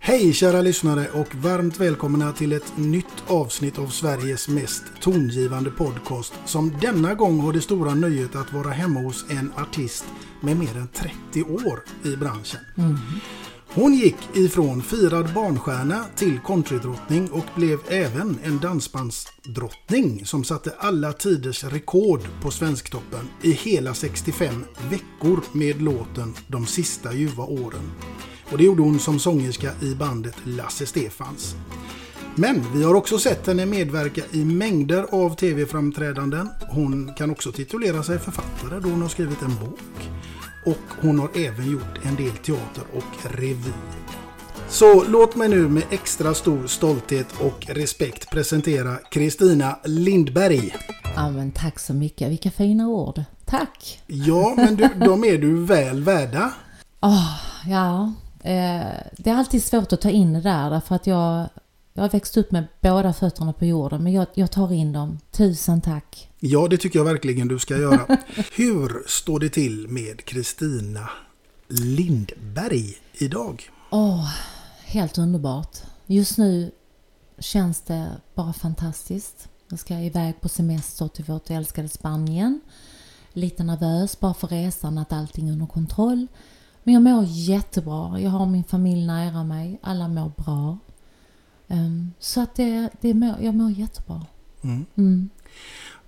Hej kära lyssnare och varmt välkomna till ett nytt avsnitt av Sveriges mest tongivande podcast som denna gång har det stora nöjet att vara hemma hos en artist med mer än 30 år i branschen. Hon gick ifrån firad barnstjärna till countrydrottning och blev även en dansbandsdrottning som satte alla tiders rekord på Svensktoppen i hela 65 veckor med låten De sista ljuva åren. Och det gjorde hon som sångerska i bandet Lasse Stefans. Men vi har också sett henne medverka i mängder av tv-framträdanden. Hon kan också titulera sig författare då hon har skrivit en bok. Och hon har även gjort en del teater och revy. Så låt mig nu med extra stor stolthet och respekt presentera Kristina Lindberg. Ja, men tack så mycket. Vilka fina ord. Tack! Ja, men du, de är du väl värda. Åh, ja. Eh, det är alltid svårt att ta in det där därför att jag, jag har växt upp med båda fötterna på jorden men jag, jag tar in dem. Tusen tack! Ja, det tycker jag verkligen du ska göra. Hur står det till med Kristina Lindberg idag? Åh, helt underbart. Just nu känns det bara fantastiskt. Jag ska iväg på semester till vårt älskade Spanien. Lite nervös bara för resan, att allting är under kontroll. Men jag mår jättebra. Jag har min familj nära mig. Alla mår bra. Ehm, så att det, det mår, jag mår jättebra. Mm. Mm.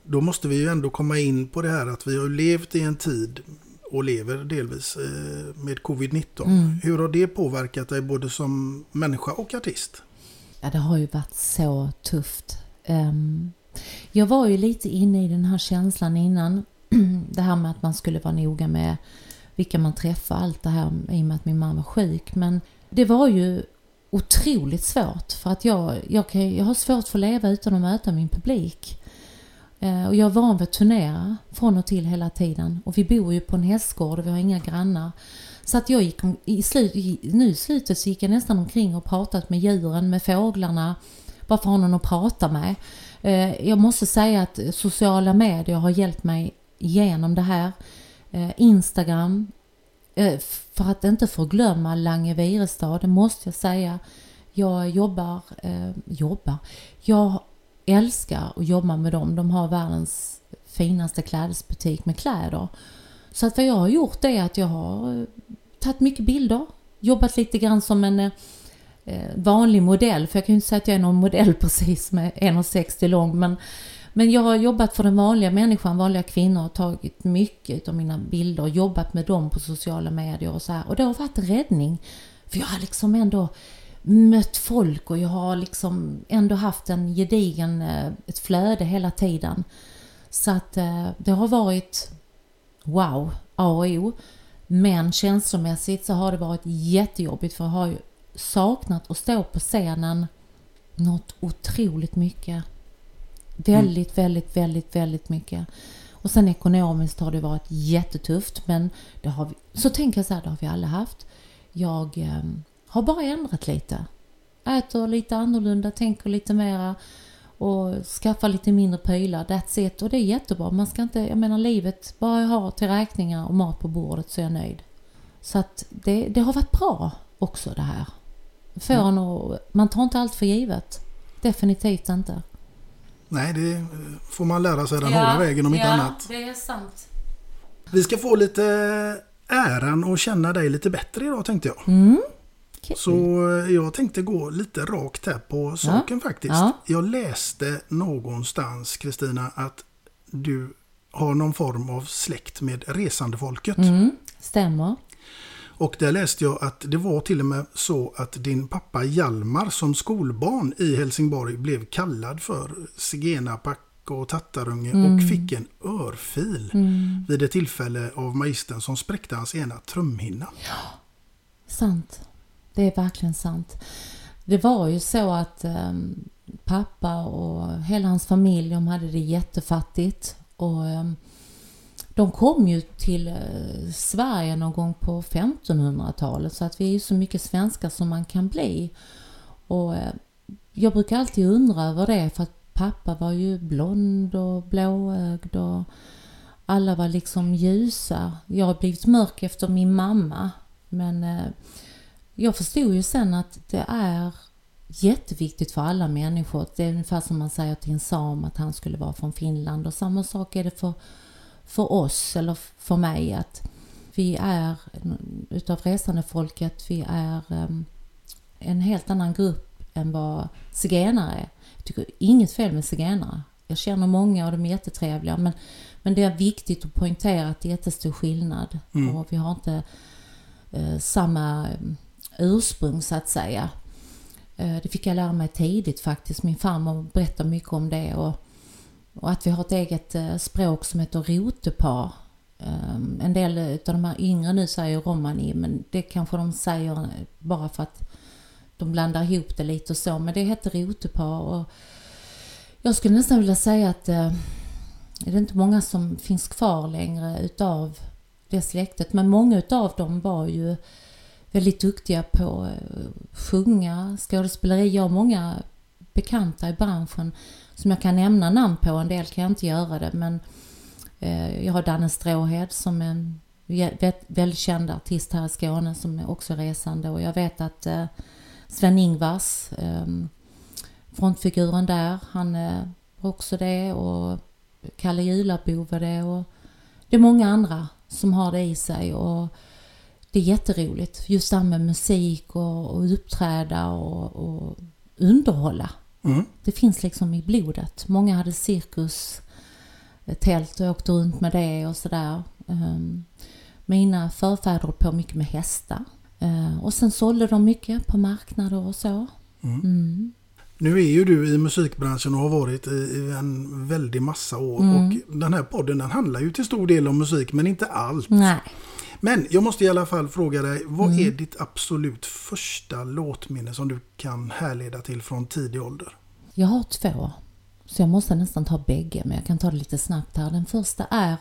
Då måste vi ju ändå komma in på det här att vi har levt i en tid och lever delvis eh, med covid-19. Mm. Hur har det påverkat dig både som människa och artist? Ja, det har ju varit så tufft. Ehm, jag var ju lite inne i den här känslan innan. Det här med att man skulle vara noga med vilka man träffar, allt det här i och med att min mamma var sjuk. Men det var ju otroligt svårt för att jag, jag, kan, jag har svårt för att leva utan att möta min publik. Eh, Och jag är van vid att turnera från och till hela tiden. Och vi bor ju på en hästgård och vi har inga grannar. Så att jag gick, i slut, nu i slutet så gick jag nästan omkring och pratat med djuren, med fåglarna. Bara för att ha någon att prata med. Eh, Jag måste säga att sociala medier har hjälpt mig igenom det här. Eh, Instagram. Eh, För att inte förglömma Lange Virestad, det måste jag säga. Jag jobbar, eh, jobbar. Jag älskar att jobba med dem. De har världens finaste klädesbutik med kläder. Så att vad jag har gjort är att jag har eh, tagit mycket bilder, jobbat lite grann som en eh, eh, vanlig modell, för jag kan ju inte säga att jag är någon modell precis med 1,60 lång, men, men jag har jobbat för den vanliga människan, vanliga kvinnor, och tagit mycket av mina bilder och jobbat med dem på sociala medier och så här. Och det har varit en räddning, för jag har liksom ändå mött folk och jag har liksom ändå haft en gedigen, eh, ett flöde hela tiden. Så att eh, det har varit wow, A och O. Men känslomässigt så har det varit jättejobbigt för jag har ju saknat att stå på scenen något otroligt mycket. Väldigt, mm. väldigt, väldigt, väldigt mycket. Och sen ekonomiskt har det varit jättetufft men det har vi, så tänker jag så här, det har vi alla haft. Jag eh, har bara ändrat lite. Äter lite annorlunda, tänker lite mera och skaffar lite mindre prylar. That's it. Och det är jättebra. Man ska inte, jag menar livet, bara jag har till räkningar och mat på bordet så är jag nöjd. Så att det, det har varit bra också det här. För mm. och, man tar inte allt för givet. Definitivt inte. Nej, det får man lära sig den ja, hårda vägen om inte ja, annat. det är sant. Vi ska få lite äran att känna dig lite bättre idag tänkte jag. Mm. Så eh, jag tänkte gå lite rakt här på saken ja. faktiskt. Ja. Jag läste någonstans Kristina att du har någon form av släkt med resandefolket. Mm, stämmer. Och där läste jag att det var till och med så att din pappa Hjalmar som skolbarn i Helsingborg blev kallad för zigenarpack och tattarunge mm. och fick en örfil mm. vid ett tillfälle av magistern som spräckte hans ena trumhinna. Ja, sant. Det är verkligen sant. Det var ju så att um, pappa och hela hans familj, de hade det jättefattigt. Och um, de kom ju till eh, Sverige någon gång på 1500-talet så att vi är ju så mycket svenskar som man kan bli. Och eh, jag brukar alltid undra över det för att pappa var ju blond och blåögd och alla var liksom ljusa. Jag har blivit mörk efter min mamma men eh, jag förstod ju sen att det är jätteviktigt för alla människor. Det är ungefär som man säger till en sam att han skulle vara från Finland och samma sak är det för, för oss eller för mig att vi är utav resandefolket, vi är um, en helt annan grupp än vad zigenare är. Jag tycker inget fel med zigenare. Jag känner många och de är jättetrevliga men, men det är viktigt att poängtera att det är jättestor skillnad mm. och vi har inte uh, samma ursprung så att säga. Eh, det fick jag lära mig tidigt faktiskt. Min farmor berättade mycket om det och, och att vi har ett eget eh, språk som heter rotepar. Ehm, en del av de här yngre nu säger romani men det kanske de säger bara för att de blandar ihop det lite och så. Men det heter rotepar och jag skulle nästan vilja säga att eh, det är inte många som finns kvar längre utav det släktet. Men många utav dem var ju väldigt duktiga på att sjunga, skådespeleri. Jag har många bekanta i branschen som jag kan nämna namn på. En del kan jag inte göra det men eh, jag har Danne Stråhed som är en väldigt känd artist här i Skåne som är också resande och jag vet att eh, Sven-Ingvars, ehm, frontfiguren där, han är också det och Kalle Julabo var det och det är många andra som har det i sig och det är jätteroligt. Just det här med musik och, och uppträda och, och underhålla. Mm. Det finns liksom i blodet. Många hade cirkus, tält och åkte runt med det och sådär. Um, mina förfäder höll på mycket med hästar. Uh, och sen sålde de mycket på marknader och så. Mm. Mm. Nu är ju du i musikbranschen och har varit i en väldig massa år. Mm. Och den här podden den handlar ju till stor del om musik men inte allt. Nej. Men jag måste i alla fall fråga dig, vad mm. är ditt absolut första låtminne som du kan härleda till från tidig ålder? Jag har två. Så jag måste nästan ta bägge, men jag kan ta det lite snabbt här. Den första är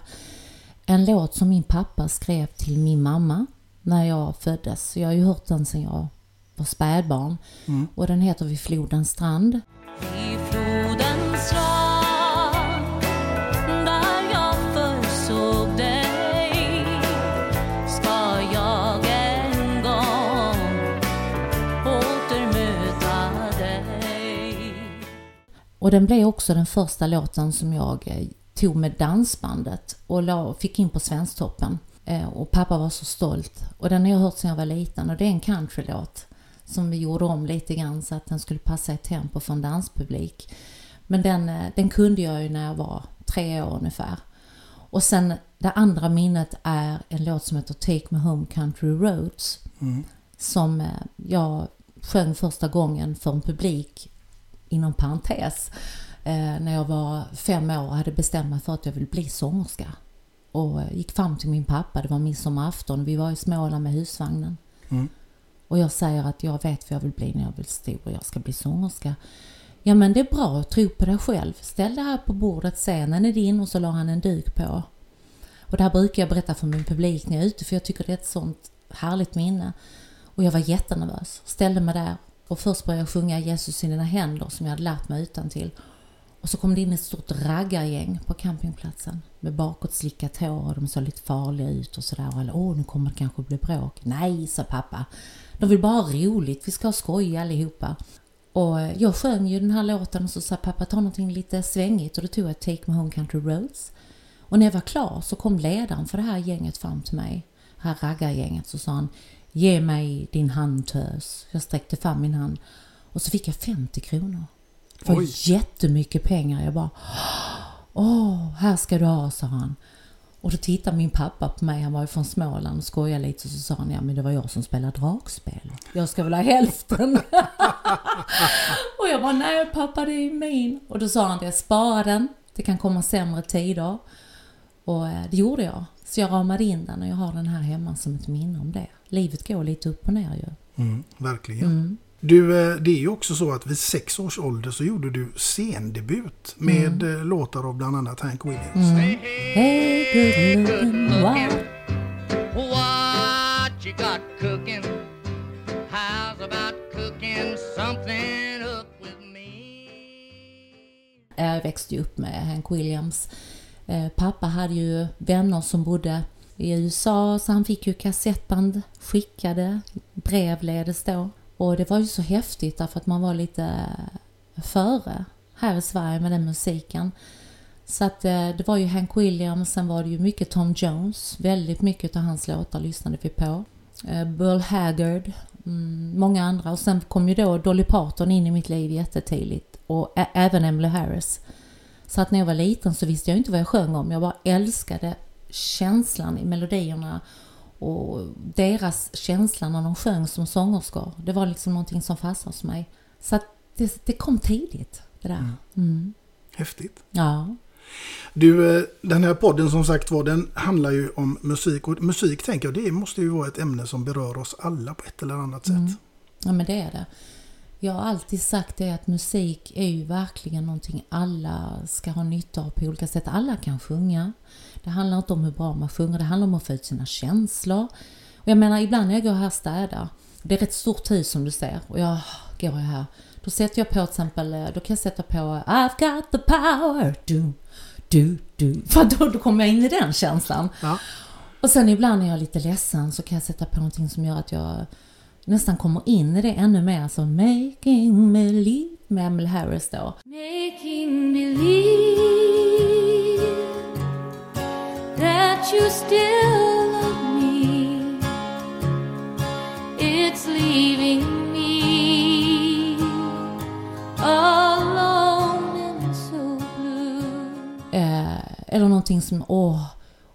en låt som min pappa skrev till min mamma när jag föddes. Jag har ju hört den sedan jag var spädbarn. Mm. Och den heter Vid flodens strand. Och den blev också den första låten som jag eh, tog med dansbandet och la, fick in på Svensktoppen. Eh, och pappa var så stolt. Och den har jag hört sedan jag var liten och det är en countrylåt som vi gjorde om lite grann så att den skulle passa i tempo för en danspublik. Men den, eh, den kunde jag ju när jag var tre år ungefär. Och sen det andra minnet är en låt som heter Take Me Home Country Roads. Mm. Som jag sjöng första gången för en publik, inom parentes, eh, när jag var fem år och hade bestämt mig för att jag ville bli sångerska. Och eh, gick fram till min pappa, det var midsommarafton, vi var i Småland med husvagnen. Mm. Och jag säger att jag vet vad jag vill bli när jag blir stor och jag ska bli sångerska. Ja men det är bra, tro på dig själv. Ställ det här på bordet, scenen är din och så la han en duk på. Och det här brukar jag berätta för min publik när jag är ute för jag tycker det är ett sånt härligt minne. Och jag var jättenervös, ställde mig där och först började jag sjunga Jesus i dina händer som jag hade lärt mig utan till. Och så kom det in ett stort raggargäng på campingplatsen med bakåtslickat hår och de såg lite farliga ut och sådär. Och alla, åh nu kommer det kanske bli bråk. Nej, sa pappa. De vill bara ha roligt, vi ska ha skoj allihopa. Och jag sjöng ju den här låten och så sa pappa ta någonting lite svängigt och då tog jag Take Me Home Country Roads. Och när jag var klar så kom ledaren för det här gänget fram till mig, det här raggargänget, så sa han Ge mig din hand tös. Jag sträckte fram min hand och så fick jag 50 kronor. Var Oj. jättemycket pengar. Jag bara Åh, här ska du ha, sa han. Och då tittade min pappa på mig, han var ju från Småland och skojade lite och så sa han ja men det var jag som spelade dragspel. Jag ska väl ha hälften. och jag bara nej pappa det är min. Och då sa han det, spara den, det kan komma sämre tider. Och eh, det gjorde jag. Så jag ramade in den och jag har den här hemma som ett minne om det. Livet går lite upp och ner ju. Mm, verkligen. Du, eh, det är ju också så att vid sex års ålder så gjorde du scendebut med eh, låtar av bland annat Hank Williams. Hey good looking wow. What you got cooking? How's about cooking something up with me? Jag växte ju upp med Hank Williams. Eh, pappa hade ju vänner som bodde i USA så han fick ju kassettband skickade, brevledes då. Och det var ju så häftigt därför att man var lite eh, före här i Sverige med den musiken. Så att eh, det var ju Hank Williams, sen var det ju mycket Tom Jones. Väldigt mycket av hans låtar lyssnade vi på. Burl Haggard, mm, många andra. Och sen kom ju då Dolly Parton in i mitt liv jättetidigt. Och även Emily Harris. Så att när jag var liten så visste jag inte vad jag sjöng om. Jag bara älskade känslan i melodierna och deras känsla när de sjöng som sångerskor. Det var liksom någonting som fastnade hos mig. Så att det, det kom tidigt, det där. Mm. Häftigt. Ja. Du, eh, den här podden som sagt var, den handlar ju om musik. Och musik tänker jag, det måste ju vara ett ämne som berör oss alla på ett eller annat sätt. Ja men det är det. Jag har alltid sagt det att musik är ju verkligen någonting alla ska ha nytta av på olika sätt. Alla kan sjunga. Det handlar inte om hur bra man sjunger, det handlar om att få ut sina känslor. Och jag menar ibland när jag går här och städar, det är ett stort hus som du ser och jag går jag här. Då sätter jag på till exempel, då kan jag sätta på I've got the power, du, du, du. För då, då kommer jag in i den känslan. Ja. Och sen ibland när jag är lite ledsen så kan jag sätta på någonting som gör att jag nästan kommer in i det ännu mer. Alltså Making me live med Emily Harris då. Making believe that you still love me. It's leaving me alone and so blue. Eh, eller någonting som, åh.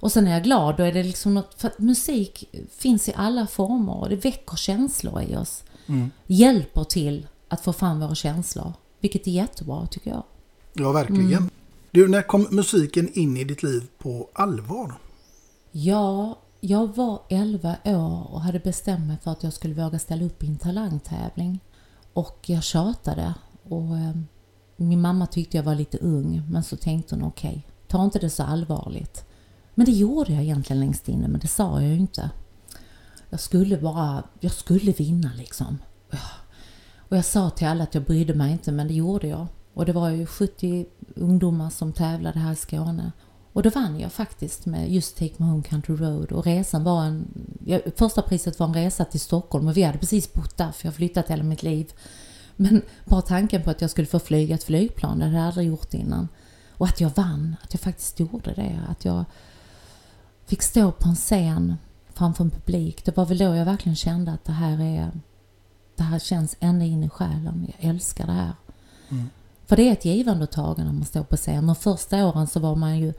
Och sen är jag glad, då är det liksom något, för musik finns i alla former och det väcker känslor i oss. Hjälper till att få fram våra känslor. Vilket är jättebra tycker jag. Ja, verkligen. Du, när kom musiken in i ditt liv på allvar? Ja, jag var 11 år och hade bestämt mig för att jag skulle våga ställa upp i en talangtävling. Och jag tjatade och eh, min mamma tyckte jag var lite ung men så tänkte hon okej, ta inte det så allvarligt. Men det gjorde jag egentligen längst inne men det sa jag ju inte. Jag skulle bara, jag skulle vinna liksom. Och jag sa till alla att jag brydde mig inte men det gjorde jag. Och det var ju 70 ungdomar som tävlade här i Skåne. Och då vann jag faktiskt med just Take My Home Country Road och resan var en... Ja, första priset var en resa till Stockholm och vi hade precis bott där för jag har flyttat hela mitt liv. Men bara tanken på att jag skulle få flyga ett flygplan, det hade jag aldrig gjort innan. Och att jag vann, att jag faktiskt gjorde det. Att jag fick stå på en scen framför en publik. Det var väl då jag verkligen kände att det här är det här känns ända in i själen. Jag älskar det här. Mm. För det är ett givande och tagande när man står på scen. De första åren så var man ju,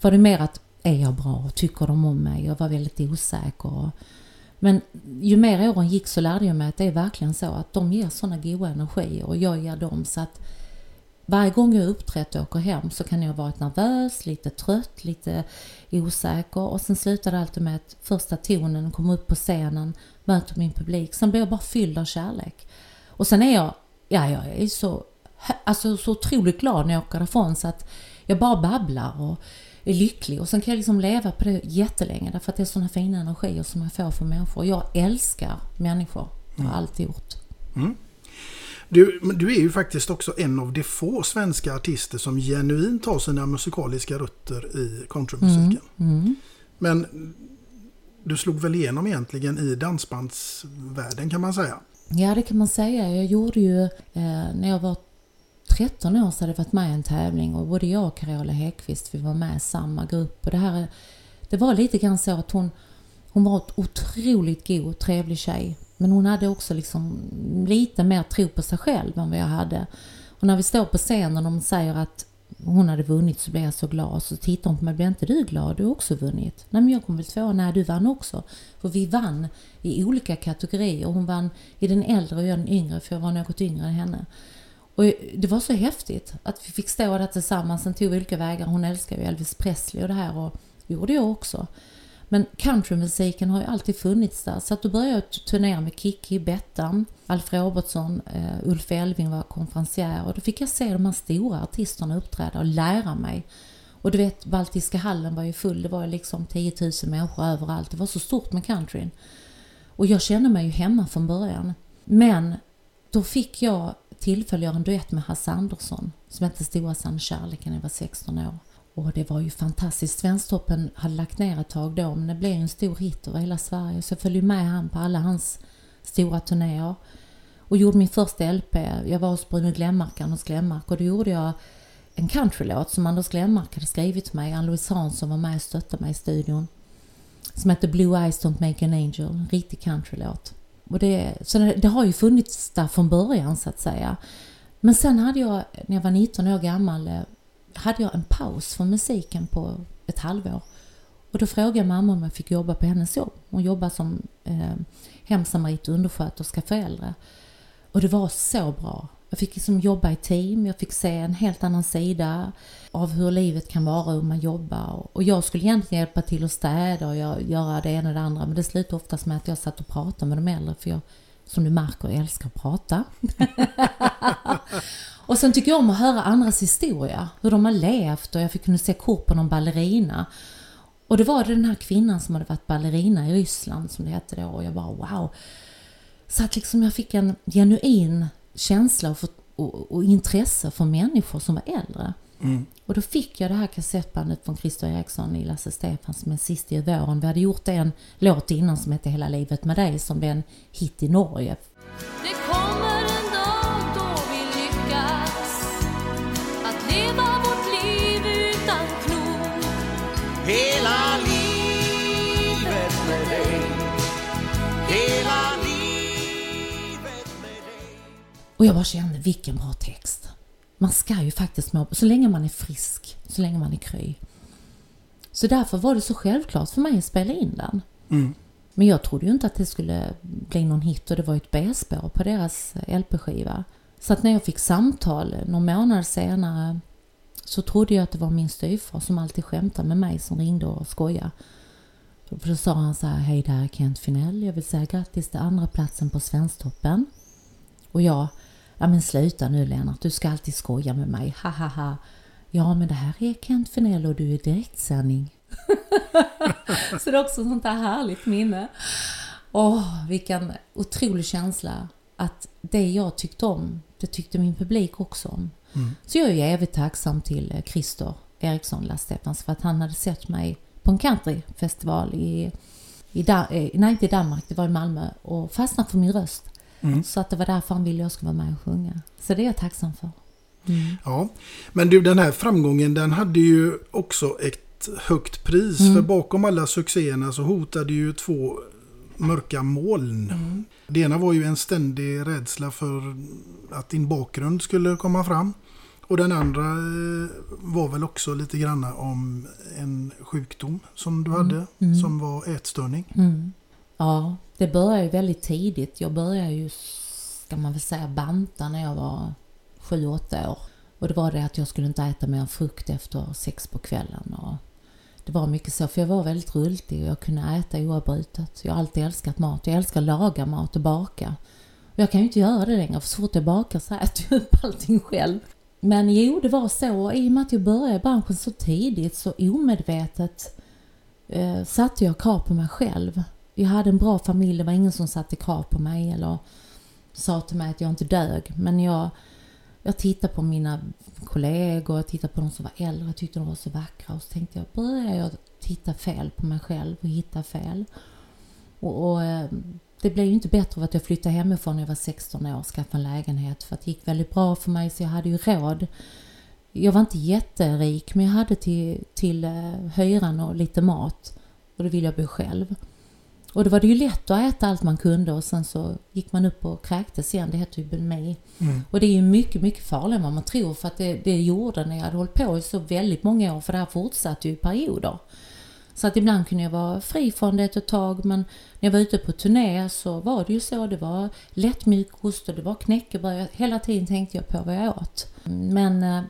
var det mer att är jag bra? Tycker de om mig? Jag var väldigt osäker. Men ju mer åren gick så lärde jag mig att det är verkligen så att de ger sådana goda energier och jag ger dem. Så att varje gång jag uppträtt och åker hem så kan jag vara nervös, lite trött, lite osäker och sen slutar det alltid med att första tonen kommer upp på scenen, möter min publik. Sen blir jag bara fylld av kärlek. Och sen är jag, ja jag är så, alltså så otroligt glad när jag åker därifrån så att jag bara babblar och är lycklig och sen kan jag liksom leva på det jättelänge därför att det är sådana fina energier som jag får från människor. Jag älskar människor. Det har jag alltid gjort. Mm. Du, du är ju faktiskt också en av de få svenska artister som genuint har sina musikaliska rötter i countrymusiken. Mm, mm. Men du slog väl igenom egentligen i dansbandsvärlden kan man säga? Ja, det kan man säga. Jag gjorde ju, eh, när jag var 13 år så hade jag varit med i en tävling och både jag och Carola Häggkvist, vi var med i samma grupp. Och det, här, det var lite grann så att hon, hon var ett otroligt god, trevlig tjej. Men hon hade också liksom lite mer tro på sig själv än vad jag hade. Och när vi står på scenen och de säger att hon hade vunnit så blev jag så glad. Så tittar hon på mig, blir inte du glad? Du har också vunnit. Nej men jag kom väl tvåa. Nej du vann också. För vi vann i olika kategorier. Hon vann i den äldre och jag den yngre för jag var något yngre än henne. Och det var så häftigt att vi fick stå där tillsammans. Sen tog vi olika vägar. Hon älskar ju Elvis Presley och det här och det gjorde jag också. Men countrymusiken har ju alltid funnits där. Så att då började jag turnera med Kikki, Bettan, Alf Robertsson, uh, Ulf Elving var konferencier. Och då fick jag se de här stora artisterna uppträda och lära mig. Och du vet, Baltiska hallen var ju full. Det var liksom 10 000 människor överallt. Det var så stort med countryn. Och jag kände mig ju hemma från början. Men då fick jag tillfälle att göra en duett med Hasse Andersson som hette Stora sann kärleken när jag var 16 år. Och det var ju fantastiskt. Svensktoppen hade lagt ner ett tag då men det blev en stor hit över hela Sverige så jag följde med han på alla hans stora turnéer. Och gjorde min första LP. Jag var hos Bruno Glenmark, Anders Glenmark och då gjorde jag en countrylåt som Anders Glenmark hade skrivit till mig. Ann-Louise Hansson var med och stöttade mig i studion. Som hette Blue Eyes Don't Make an Angel. En riktig countrylåt. Och det, så det, det, har ju funnits där från början så att säga. Men sen hade jag, när jag var 19 år gammal, eh, hade jag en paus från musiken på ett halvår. Och då frågade mamma om jag fick jobba på hennes jobb. Hon jobbar som eh, hemsamarit och undersköterska för äldre. Och det var så bra. Jag fick liksom jobba i team, jag fick se en helt annan sida av hur livet kan vara och hur man jobbar. Och jag skulle egentligen hjälpa till att städa och göra det ena och det andra. Men det slutade oftast med att jag satt och pratade med de äldre. För jag, som du märker, älskar att prata. och sen tycker jag om att höra andras historia. Hur de har levt och jag fick kunna se kort på någon ballerina. Och det var den här kvinnan som hade varit ballerina i Ryssland som det hette då. Och jag bara wow. Så att liksom jag fick en genuin känsla och, för, och, och, intresse för människor som var äldre. Mm. Och då fick jag det här kassettbandet från Christer Eriksson i Lasse Stefans med Sist i våren. Vi hade gjort en låt innan som hette Hela livet med dig som blev en hit i Norge. Och jag bara kände, vilken bra text. Man ska ju faktiskt må, så länge man är frisk, så länge man är kry. Så därför var det så självklart för mig att spela in den. Mm. Men jag trodde ju inte att det skulle bli någon hit och det var ju ett B-spår på deras LP-skiva. Så att när jag fick samtal någon månad senare så trodde jag att det var min styvfar som alltid skämtade med mig som ringde och skojade. För då sa han så här, hej det här är Kent Finell, jag vill säga grattis till andra platsen på Svensktoppen. Och jag, ja men sluta nu Lennart, du ska alltid skoja med mig, ha ha ha. Ja men det här är Kent Finell och du är i direktsändning. så det är också sånt där härligt minne. Åh, vilken otrolig känsla att det jag tyckte om, det tyckte min publik också om. Mm. Så jag är evigt tacksam till eh, Christer Eriksson Lastefans för att han hade sett mig på en countryfestival i, i, da, eh, nej, inte i Danmark, det var i Malmö och fastnat för min röst. Mm. Så att det var därför han ville jag skulle vara med och sjunga. Så det är jag tacksam för. Mm. Ja, men du den här framgången den hade ju också ett högt pris. Mm. För bakom alla succéerna så hotade ju två mörka moln. Mm. Det ena var ju en ständig rädsla för att din bakgrund skulle komma fram. Och den andra eh, var väl också lite granna om en sjukdom som du hade. Mm. Som var ätstörning. Mm. Ja, det började ju väldigt tidigt. Jag började ju, ska man väl säga, banta när jag var sju, åtta år. Och det var det att jag skulle inte äta mer än frukt efter sex på kvällen. Och det var mycket så, för jag var väldigt rultig och jag kunde äta oavbrutet. Jag har alltid älskat mat. Jag älskar att laga mat och baka. Och jag kan ju inte göra det längre, för så fort jag bakar så äter jag upp allting själv. Men jo, det var så. I och med att jag började i branschen så tidigt så omedvetet eh, satte jag krav på mig själv. Jag hade en bra familj, det var ingen som satte krav på mig eller sa till mig att jag inte dög. Men jag, jag tittade på mina kollegor, jag tittade på de som var äldre, jag tyckte de var så vackra. Och så tänkte jag, börjar jag titta fel på mig själv och hitta fel? Och, och eh, det blev ju inte bättre av att jag flyttade hemifrån när jag var 16 år och skaffade en lägenhet. För att det gick väldigt bra för mig så jag hade ju råd. Jag var inte jätterik men jag hade till, till eh, hyran och lite mat. Och då ville jag bo själv. Och då var det ju lätt att äta allt man kunde och sen så gick man upp och kräktes igen. Det heter ju bulimi. Mm. Och det är ju mycket, mycket farligare än vad man tror för att det, det gjorde när jag hade hållit på i så väldigt många år för det här fortsatte ju i perioder. Så att ibland kunde jag vara fri från det ett tag men när jag var ute på turné så var det ju så. Det var lättmjukost och det var knäckebröd. Hela tiden tänkte jag på vad jag åt. Men eh,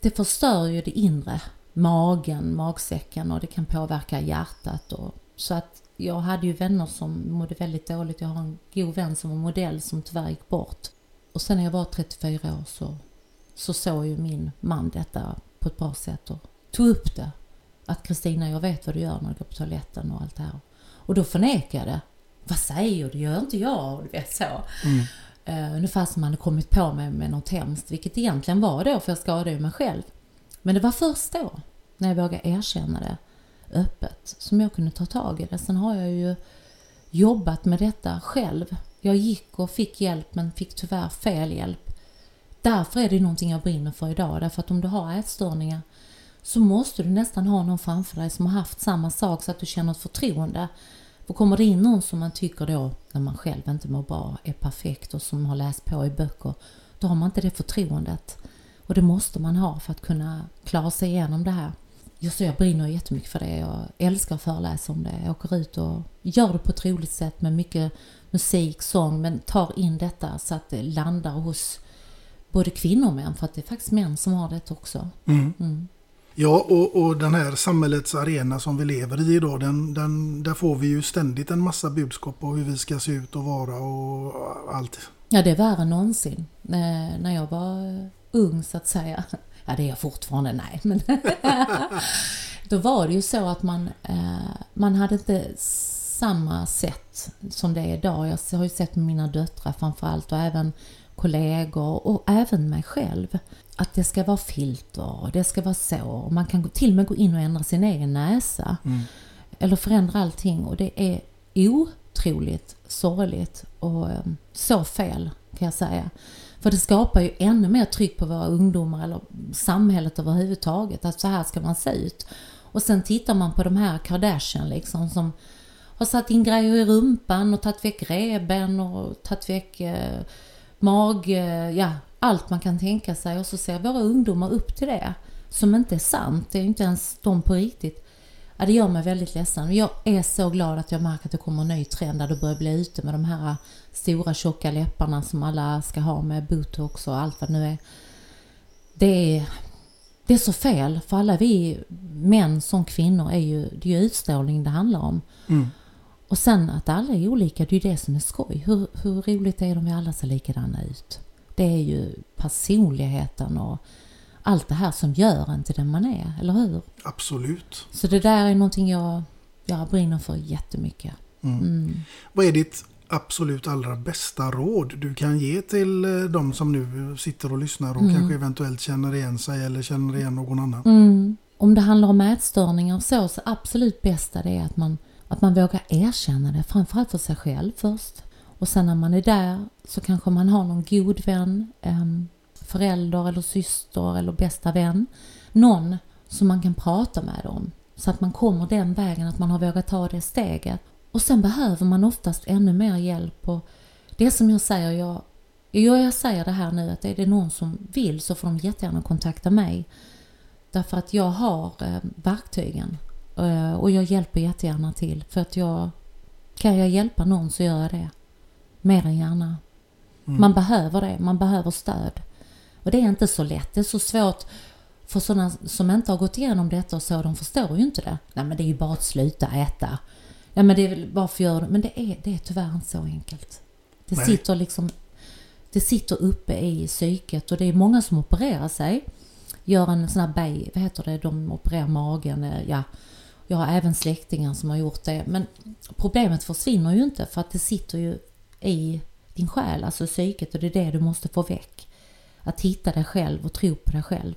det förstör ju det inre. Magen, magsäcken och det kan påverka hjärtat. Och, så att jag hade ju vänner som mådde väldigt dåligt. Jag har en god vän som var modell som tyvärr gick bort. Och sen när jag var 34 år så, så såg ju min man detta på ett bra sätt och tog upp det. Att Kristina, jag vet vad du gör när du går på toaletten och allt det här. Och då förnekade jag det. Vad säger du? Det gör inte jag. Du vet så. Mm. Uh, ungefär som man hade kommit på mig med något hemskt. Vilket egentligen var då, för jag skadade ju mig själv. Men det var först då, när jag vågade erkänna det öppet, som jag kunde ta tag i det. Sen har jag ju jobbat med detta själv. Jag gick och fick hjälp, men fick tyvärr fel hjälp. Därför är det någonting jag brinner för idag. Därför att om du har ätstörningar så måste du nästan ha någon framför dig som har haft samma sak så att du känner ett förtroende. För kommer det in någon som man tycker då, när man själv inte mår bra, är perfekt och som har läst på i böcker, då har man inte det förtroendet. Och det måste man ha för att kunna klara sig igenom det här. Just jag brinner jättemycket för det. Jag älskar att föreläsa om det. Jag åker ut och gör det på ett roligt sätt med mycket musik, sång, men tar in detta så att det landar hos både kvinnor och män, för att det är faktiskt män som har det också. Mm. Mm. Ja, och, och den här samhällets arena som vi lever i idag, den, den, där får vi ju ständigt en massa budskap på hur vi ska se ut och vara och allt. Ja, det är värre än någonsin. Eh, när jag var ung så att säga. Ja, det är jag fortfarande, nej. Men då var det ju så att man, eh, man hade inte samma sätt som det är idag. Jag har ju sett mina döttrar framförallt och även kollegor och även mig själv. Att det ska vara filter och det ska vara så. Och man kan till och med gå in och ändra sin egen näsa. Mm. Eller förändra allting och det är otroligt sorgligt och eh, så fel kan jag säga. För det skapar ju ännu mer tryck på våra ungdomar eller samhället överhuvudtaget. Att så här ska man se ut. Och sen tittar man på de här Kardashian liksom som har satt in grejer i rumpan och tagit väck reben och tagit väck eh, mag, eh, ja allt man kan tänka sig. Och så ser våra ungdomar upp till det. Som inte är sant. Det är inte ens de på riktigt. Ja, det gör mig väldigt ledsen. Jag är så glad att jag märker att det kommer en ny trend där det börjar bli ute med de här stora tjocka läpparna som alla ska ha med botox och allt vad det nu är. Det är, det är så fel för alla vi män som kvinnor är ju, det är ju utstrålning det handlar om. Mm. Och sen att alla är olika, det är ju det som är skoj. Hur, hur roligt är det om vi alla ser likadana ut? Det är ju personligheten och allt det här som gör en till den man är, eller hur? Absolut. Så det där är någonting jag, jag brinner för jättemycket. Mm. Mm. Vad är ditt absolut allra bästa råd du kan ge till eh, de som nu sitter och lyssnar och Mm. kanske eventuellt känner igen sig eller känner igen någon annan? Mm. Om det handlar om ätstörningar och så, så absolut bästa det är att man, att man vågar erkänna det, framförallt för sig själv först. Och sen när man är där så kanske man har någon god vän. ehm, förälder eller syster eller bästa vän. Någon som man kan prata med om. Så att man kommer den vägen, att man har vågat ta det steget. Och sen behöver man oftast ännu mer hjälp. Och det som jag säger, jag, jag, jag säger det här nu att är det någon som vill så får de jättegärna kontakta mig. Därför att jag har eh, verktygen eh, och jag hjälper jättegärna till. För att jag, kan jag hjälpa någon så gör jag det. Mer än gärna. Mm. Man behöver det, man behöver stöd. Och det är inte så lätt, det är så svårt för sådana som inte har gått igenom detta och så, de förstår ju inte det. Nej men det är ju bara att sluta äta. Ja men det är väl, varför gör du Men det är, det är tyvärr inte så enkelt. Det Nej. sitter liksom, det sitter uppe i psyket och det är många som opererar sig. Gör en sån här bay, vad heter det, de opererar magen, eh, ja. Jag har även släktingar som har gjort det. Men problemet försvinner ju inte för att det sitter ju i din själ, alltså psyket och det är det du måste få väck. Att hitta dig själv och tro på dig själv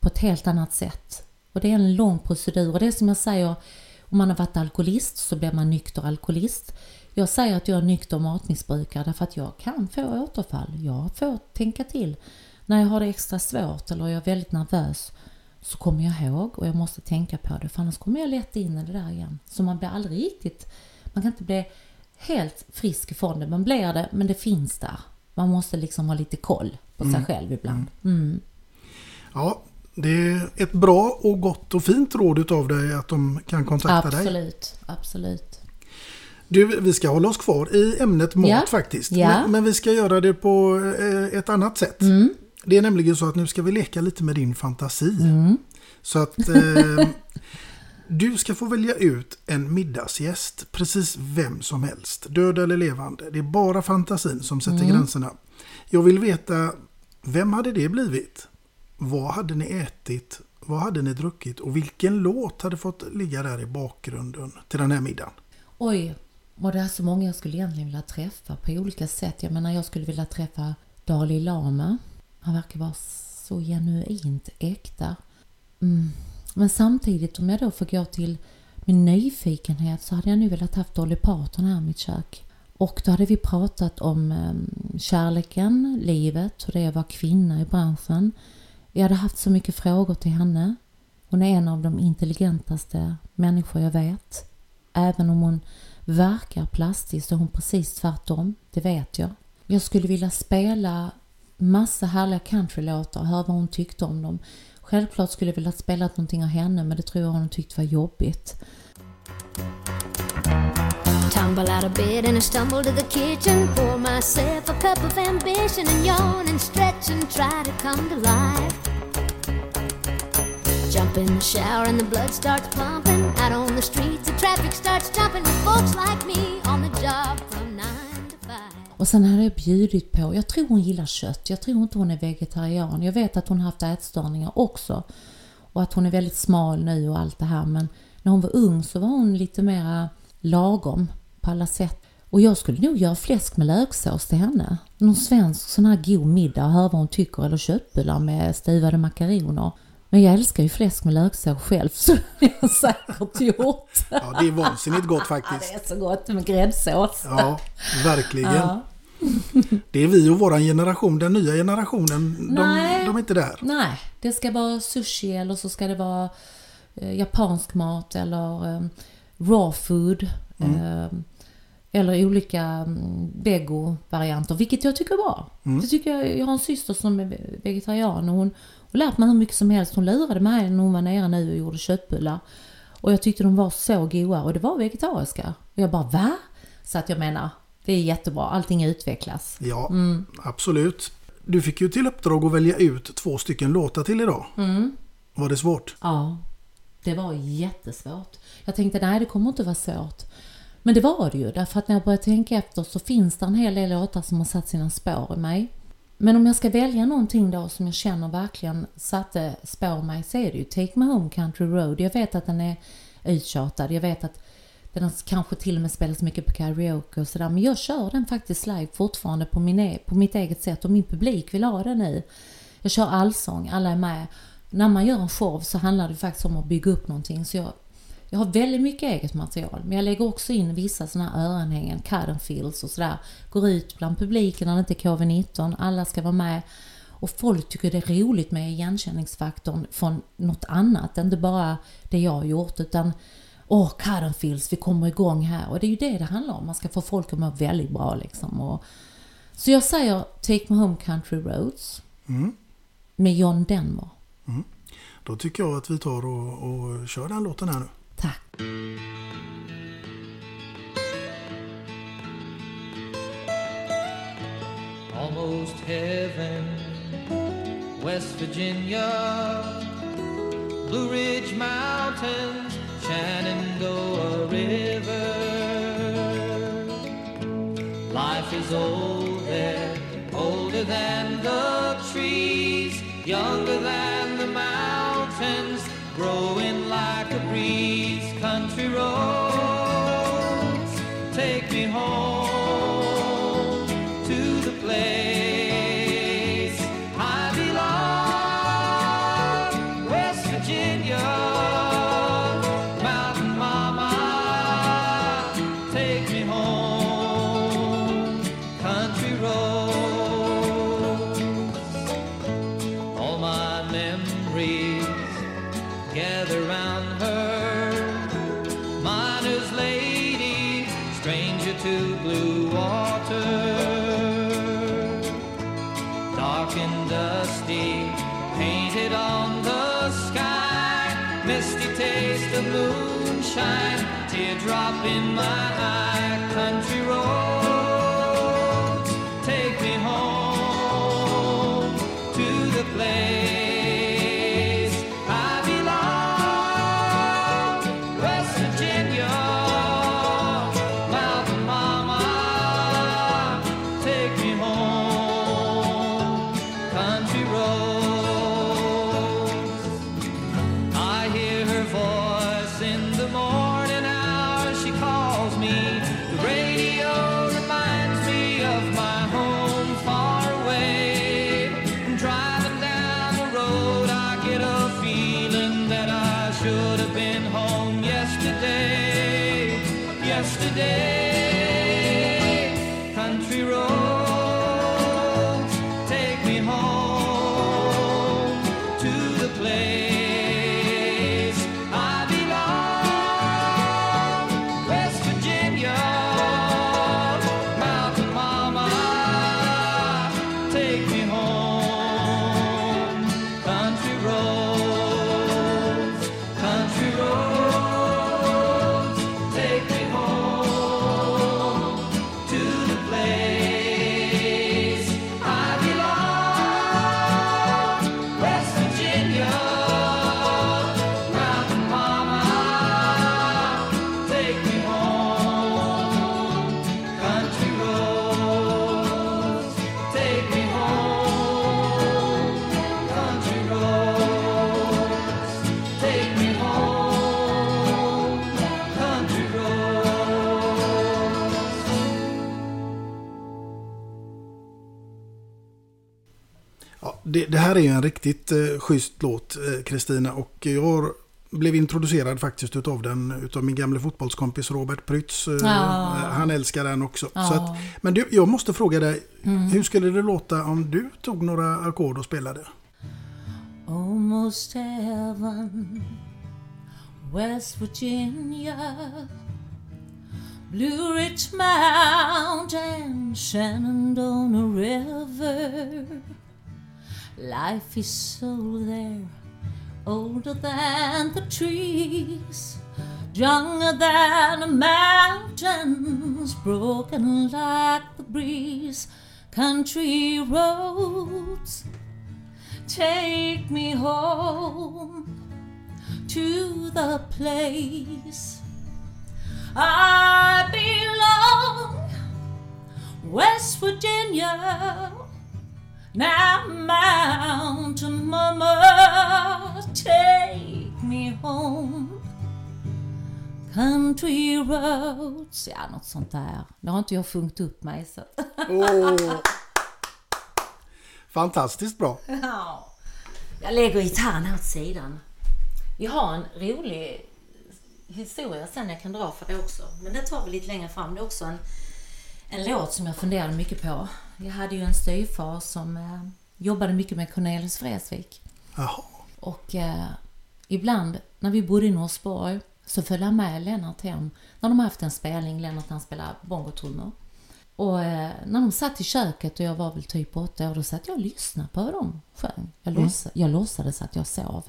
på ett helt annat sätt. Och det är en lång procedur och det är som jag säger, om man har varit alkoholist så blir man nykter alkoholist. Jag säger att jag är nykter matmissbrukare därför att jag kan få återfall. Jag får tänka till. När jag har det extra svårt eller jag är väldigt nervös så kommer jag ihåg och jag måste tänka på det för annars kommer jag lätt in i det där igen. Så man blir aldrig riktigt, man kan inte bli helt frisk ifrån det. Man blir det men det finns där. Man måste liksom ha lite koll på sig Mm. själv ibland. Mm. Ja, det är ett bra och gott och fint råd utav dig att de kan kontakta dig. Absolut, absolut. Du, vi ska hålla oss kvar i ämnet mat Ja. faktiskt. Ja. Men, men vi ska göra det på eh, ett annat sätt. Mm. Det är nämligen så att nu ska vi leka lite med din fantasi. Mm. Så att eh, du ska få välja ut en middagsgäst, precis vem som helst. Död eller levande. Det är bara fantasin som sätter Mm. gränserna. Jag vill veta, vem hade det blivit? Vad hade ni ätit? Vad hade ni druckit? Och vilken låt hade fått ligga där i bakgrunden till den här middagen? Oj, och det är så många jag skulle egentligen vilja träffa på olika sätt. Jag menar, jag skulle vilja träffa Dalai Lama. Han verkar vara så genuint äkta. Mm. Men samtidigt, om jag då får gå till min nyfikenhet så hade jag nu velat haft Dolly Parton här i mitt kök. Och då hade vi pratat om ehm, kärleken, livet, hur det är att vara kvinna i branschen. Jag hade haft så mycket frågor till henne. Hon är en av de intelligentaste människor jag vet. Även om hon verkar plastisk så är hon precis tvärtom. Det vet jag. Jag skulle vilja spela massa härliga countrylåtar och höra vad hon tyckte om dem. Självklart skulle jag vilja spela någonting av henne men det tror jag hon tyckte var jobbigt. Tumble out of bed and I stumble to the kitchen. Pour myself a cup of ambition and yawn and stretch and try to come to life. Jump in the shower and the blood starts pumping. Out on the streets, the traffic starts jumping with folks like me on the job from nine to five. Och sen hade jag bjudit på, jag tror hon gillar kött, jag tror inte hon är vegetarian. Jag vet att hon haft ätstörningar också. Och att hon är väldigt smal nu och allt det här. Men när hon var ung så var hon lite mera lagom på alla sätt. Och jag skulle nog göra fläsk med löksås till henne. Någon svensk sån här god middag och höra vad hon tycker. Eller köttbullar med stuvade makaroner. Men jag älskar ju fläsk med löksås själv så det har jag säkert gjort. Ja, det är vansinnigt gott Ja, faktiskt. det är så gott med gräddsås. Ja, verkligen. Ja. Det är vi och våran generation. Den nya generationen, de, Nej. de är inte där. Nej, det ska vara sushi eller så ska det vara eh, japansk mat eller eh, raw food. Eh, eller olika mm, vego-varianter, vilket jag tycker är bra. Det tycker jag, jag har en syster som är vegetarian och hon har lärt mig hur mycket som helst. Hon lurade mig när hon var nere nu och gjorde köttbullar. Och jag tyckte de var så goda och det var vegetariska. Och jag bara va? Så att jag menar, det är jättebra. Allting utvecklas. Ja, absolut. Du fick ju till uppdrag att välja ut två stycken låtar till idag. Var det svårt? Ja, det var jättesvårt. Jag tänkte nej, det kommer inte vara svårt. Men det var det ju, därför att när jag började tänka efter så finns det en hel del låtar som har satt sina spår i mig. Men om jag ska välja någonting då som jag känner verkligen satte spår mig så är det ju Take Me Home Country Road. Jag vet att den är uttjatad, jag vet att den har kanske till och med spelas mycket på karaoke och sådär. Men jag kör den faktiskt live fortfarande på, min, e- på mitt eget sätt och min publik vill ha den nu. Jag kör allsång, alla är med. När man gör en show så handlar det faktiskt om att bygga upp någonting. Så jag, jag har väldigt mycket eget material. Men jag lägger också in vissa sådana här öronhängen, cut and fills och sådär. Går ut bland publiken när det inte är covid-19. Alla ska vara med. Och folk tycker det är roligt med igenkänningsfaktorn från något annat, inte bara det jag har gjort utan Åh, Cottonfields, vi kommer igång här. Och det är ju det det handlar om. Man ska få folk att må väldigt bra liksom. Och, så jag säger Take Me Home Country Roads Mm. med John Denver. Då tycker jag att vi tar och, och kör den låten här nu. Tack. almost heaven. West Virginia, Blue Ridge Mountains, Shenandoah River. Life is old there, older than the trees, younger than Country här är ju en riktigt eh, schysst låt, eh, Kristina. och jag blev introducerad faktiskt utav den utav min gamla fotbollskompis Robert Prytz. Eh, Ja. Han älskar den också. Så att, men du, jag måste fråga dig, Mm. hur skulle det låta om du tog några ackord och spelade? Almost heaven, West Virginia, Blue Ridge Mountain, Shenandoah River. Life is so there, older than the trees, younger than the mountains, broken like the breeze. Country roads take me home to the place I belong, West Virginia. Now, Mountain Mama, take me home. Country roads, ja något sånt där. Nu har inte jag sjungit upp mig så. Åh. Fantastiskt bra. Ja. Jag lägger gitarren här åt sidan. Vi har en rolig historia sen jag kan dra för det också. Men det tar vi lite längre fram. Det är också en, en låt som jag funderade mycket på. Jag hade ju en styvfar som eh, jobbade mycket med Cornelis Vreeswijk. Jaha. Och eh, ibland när vi bodde i Norsborg så följde han med Lennart hem när de haft en spelning. Lennart han spelar bongotrummor. Och eh, när de satt i köket och jag var väl typ åtta år, då satt jag och lyssnade på vad de sjöng. Jag, Mm. låts, jag låtsades att jag sov.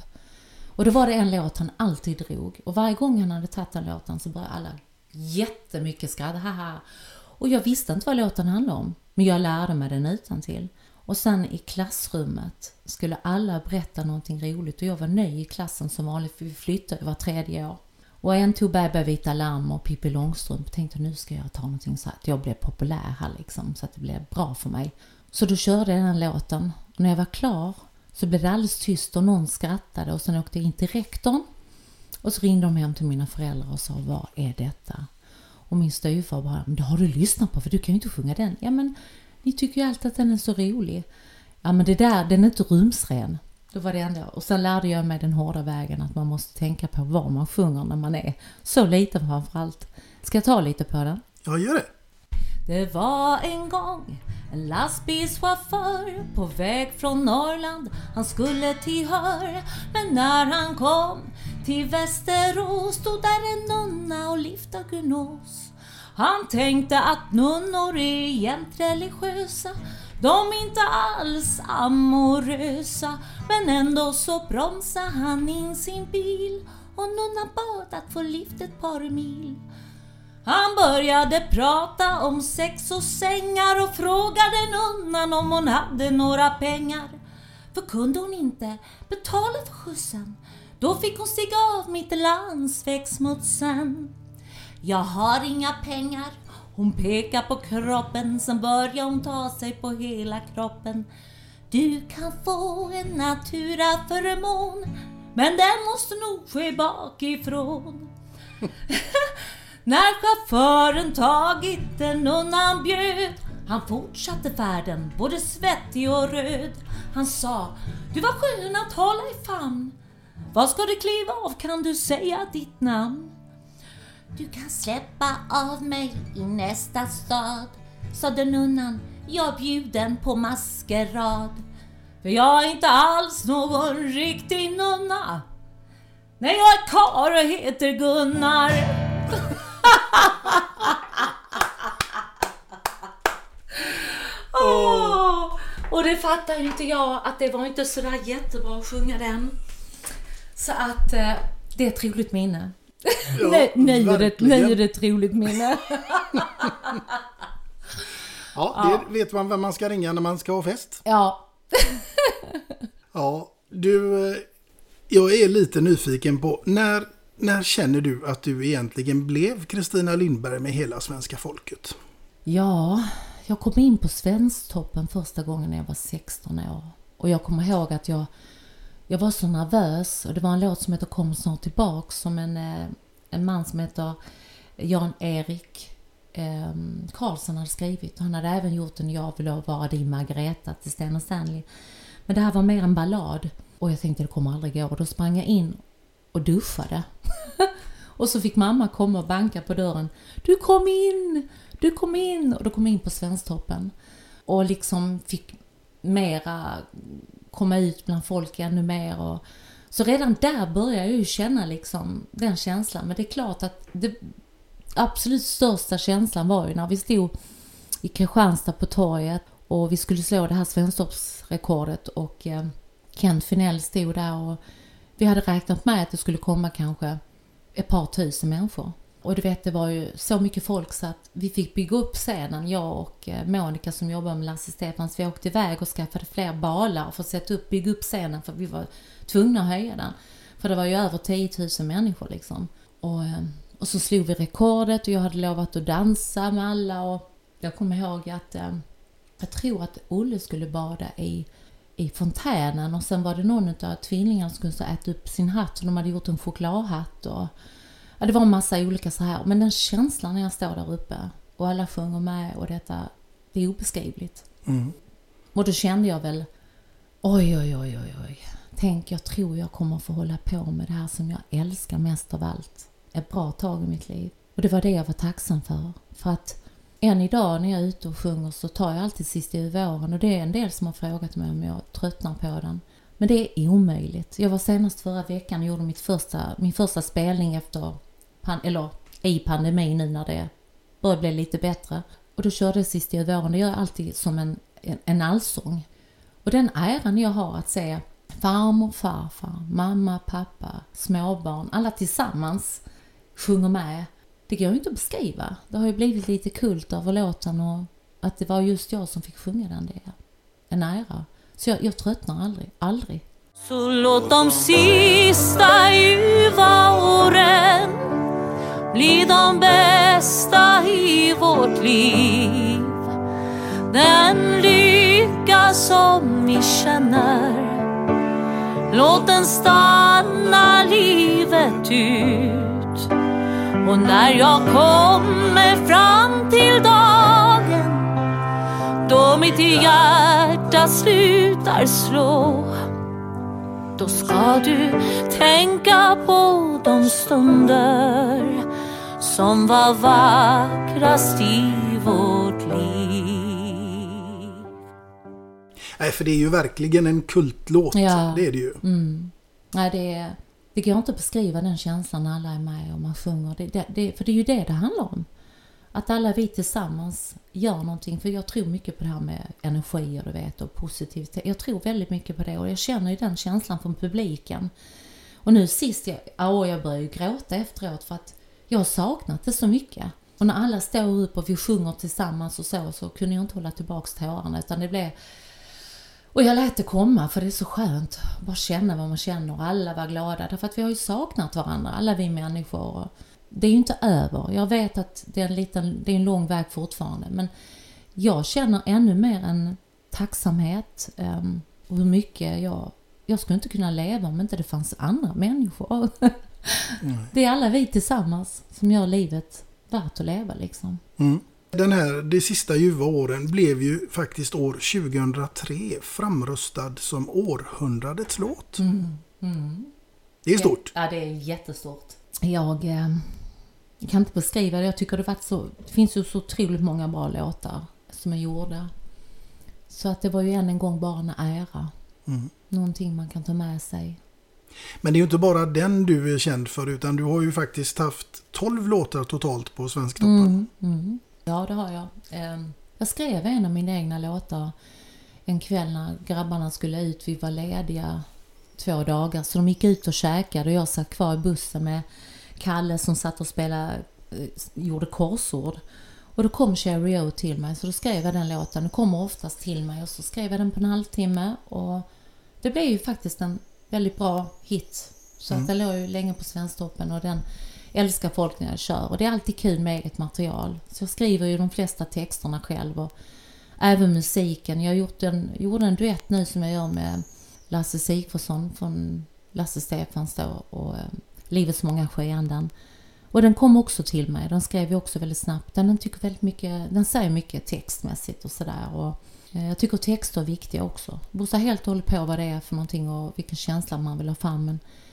Och då var det en låt han alltid drog. Och varje gång han hade tagit den låten så började alla jättemycket skratta. Haha. Och jag visste inte vad låten handlade om. Men jag lärde mig den utan till. Och sen i klassrummet skulle alla berätta någonting roligt. Och jag var ny i klassen som vanligt för vi flyttade var tredje år. Och en tog Bäba Vita Lamm och Pippi Långstrump. Tänkte nu ska jag ta någonting så att jag blev populär här liksom. Så att det blev bra för mig. Så då körde jag den låten. Och när jag var klar så blev det alldeles tyst och någon skrattade. Och sen åkte jag in till rektorn. Och så ringde de hem till mina föräldrar och sa vad är detta? Och min styvfar bara, men det har du lyssnat på för du kan ju inte sjunga den. Ja men ni tycker ju alltid att den är så rolig. Ja men det där, den är inte rumsren. Då var det ändå. Och sen lärde jag mig den hårda vägen att man måste tänka på vad man sjunger när man är så liten framförallt. Ska jag ta lite på den? Ja, gör det. Det var en gång en lastbilschaufför på väg från Norrland. Han skulle till Hör, men när han kom till Västerås stod där en nunna och liftade gnos. Han tänkte att nunnor är jämt religiösa. De är inte alls amorösa. Men ändå så bromsade han in sin bil och nunnan bad att få lift ett par mil. Han började prata om sex och sängar och frågade nunnan om hon hade några pengar. För kunde hon inte betala för skjutsen, då fick hon stiga av mitt landsvägssmutsen. Jag har inga pengar. Hon pekar på kroppen, sen börjar hon ta sig på hela kroppen. Du kan få en naturaförmån, men den måste nog ske bakifrån. När chauffören tagit en nunnan bjöd Han fortsatte färden, både svettig och röd. Han sa, du var skön att hålla i famn Var ska du kliva av, kan du säga ditt namn? Du kan släppa av mig i nästa stad Sade nunnan, jag är bjuden på maskerad. För jag är inte alls någon riktig nunna. Nej, jag är karl och heter Gunnar. Och det fattar inte jag att det var inte sådär jättebra att sjunga den. Så att eh, det är ett roligt minne. Ja, nu, nu, är det, är det ett roligt minne. Ja, det vet man vem man ska ringa när man ska ha fest. Ja, Ja, du, eh, jag är lite nyfiken på när, när känner du att du egentligen blev Kristina Lindberg med hela svenska folket? Ja, jag kom in på Svensktoppen första gången när jag var 16 år. Och jag kommer ihåg att jag, jag var så nervös. Och det var en låt som heter Kom snart tillbaks som en, eh, en man som heter Jan-Erik eh, Karlsson hade skrivit. Han hade även gjort en Jag vill vara din Margareta till Sten och Stanley. Men det här var mer en ballad. Och jag tänkte det kommer aldrig gå. Och då sprang jag in och duschade. och så fick mamma komma och banka på dörren. Du kom in! Du kom in! Och då kom jag in på Svensktoppen. Och liksom fick mera komma ut bland folk ännu mer. Och, så redan där började jag ju känna liksom den känslan. Men det är klart att det absolut största känslan var ju när vi stod i Kristianstad på torget och vi skulle slå det här svensktoppsrekordet och eh, Kent Finell stod där och vi hade räknat med att det skulle komma kanske ett par tusen människor. Och du vet, det var ju så mycket folk så att vi fick bygga upp scenen, jag och eh, Monica som jobbar med Lasse Stefans. Vi åkte iväg och skaffade fler balar för att sätta upp, bygga upp scenen för vi var tvungna att höja den. För det var ju över 10 000 människor liksom. Och, eh, och så slog vi rekordet och jag hade lovat att dansa med alla och jag kommer ihåg att eh, jag tror att Olle skulle bada i, i fontänen och sen var det någon av tvillingarna som skulle äta upp sin hatt och de hade gjort en chokladhatt och ja, det var en massa olika så här. Men den känslan när jag står där uppe och alla sjunger med och detta, det är obeskrivligt. Mm. Och då kände jag väl, oj, oj, oj, oj, oj. Tänk, jag tror jag kommer få hålla på med det här som jag älskar mest av allt. Ett bra tag i mitt liv. Och det var det jag var tacksam för. För att än idag när jag är ute och sjunger så tar jag alltid Sista i våren och det är en del som har frågat mig om jag tröttnar på den. Men det är omöjligt. Jag var senast förra veckan och gjorde mitt första, min första spelning efter, pan, eller i pandemin nu när det börjar bli lite bättre. Och då körde jag Sista i våren. Det gör jag alltid som en, en, en allsång. Och den äran jag har att se farmor, farfar, mamma, pappa, småbarn, alla tillsammans sjunger med. Det går ju inte att beskriva. Det har ju blivit lite kult över låten och att det var just jag som fick sjunga den. Det är en ära. Så jag, jag tröttnar aldrig, aldrig. Så låt de sista ljuva åren bli de bästa i vårt liv. Den lycka som vi känner Låt den stanna livet ut och när jag kommer fram till dagen Då mitt hjärta slutar slå Då ska du tänka på de stunder Som var vackrast i vårt liv Nej, för det är ju verkligen en kultlåt. Ja. Det är det ju. Mm. Nej, det, är, det går inte att beskriva den känslan när alla är med och man sjunger. Det, det, det, för det är ju det det handlar om. Att alla vi tillsammans gör någonting. För jag tror mycket på det här med energier du vet och positivitet. Jag tror väldigt mycket på det och jag känner ju den känslan från publiken. Och nu sist, jag, ja, jag började ju gråta efteråt för att jag har saknat det så mycket. Och när alla står upp och vi sjunger tillsammans och så, så kunde jag inte hålla tillbaks tårarna utan det blev och jag lät det komma för det är så skönt. att Bara känna vad man känner. Alla var glada. Därför att vi har ju saknat varandra, alla vi människor. Det är ju inte över. Jag vet att det är en, liten, det är en lång väg fortfarande. Men jag känner ännu mer en tacksamhet. Um, och hur mycket jag... Jag skulle inte kunna leva om inte det fanns andra människor. Det är alla vi tillsammans som gör livet värt att leva liksom. Mm. Den här De sista ljuva åren blev ju faktiskt år 2003 framröstad som århundradets låt. Det är stort. Ja, det är jättestort. Jag eh, kan inte beskriva det. Jag tycker det, varit så, det finns ju så otroligt många bra låtar som är gjorda. Så att det var ju än en gång bara en ära. Mm. Någonting man kan ta med sig. Men det är ju inte bara den du är känd för utan du har ju faktiskt haft 12 låtar totalt på Svensktoppen. Mm, mm. Ja, det har jag. Ehm, Jag skrev en av mina egna låtar en kväll när grabbarna skulle ut. Vi var lediga två dagar så de gick ut och käkade och jag satt kvar i bussen med Kalle som satt och spelade, eh, gjorde korsord. Och då kom Cherry O till mig så då skrev jag den låten. Den kommer oftast till mig och så skrev jag den på en halvtimme och det blev ju faktiskt en väldigt bra hit. Så att den låg ju länge på Svensktoppen och den älskar folk när jag kör. Och det är alltid kul med eget material. Så jag skriver ju de flesta texterna själv och även musiken. Jag har gjort en, gjorde en duett nu som jag gör med Lasse Sigfridsson från Lasse Stefans då och eh, Livets många skeenden. Och den kom också till mig. Den skrev jag också väldigt snabbt. Den, tycker väldigt mycket, den säger mycket textmässigt och sådär. Och eh, jag tycker texter är viktiga också. Det beror helt och hållet på vad det är för någonting och vilken känsla man vill ha fram. Men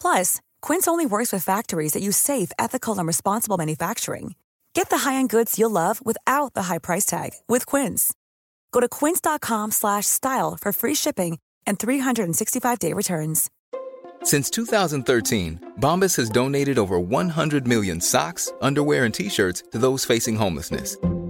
Plus, Quince only works with factories that use safe, ethical, and responsible manufacturing. Get the high-end goods you'll love without the high price tag with Quince. Go to quince.com slash style for free shipping and 365-day returns. Since 2013, Bombas has donated over 100 million socks, underwear, and t shirts to those facing homelessness.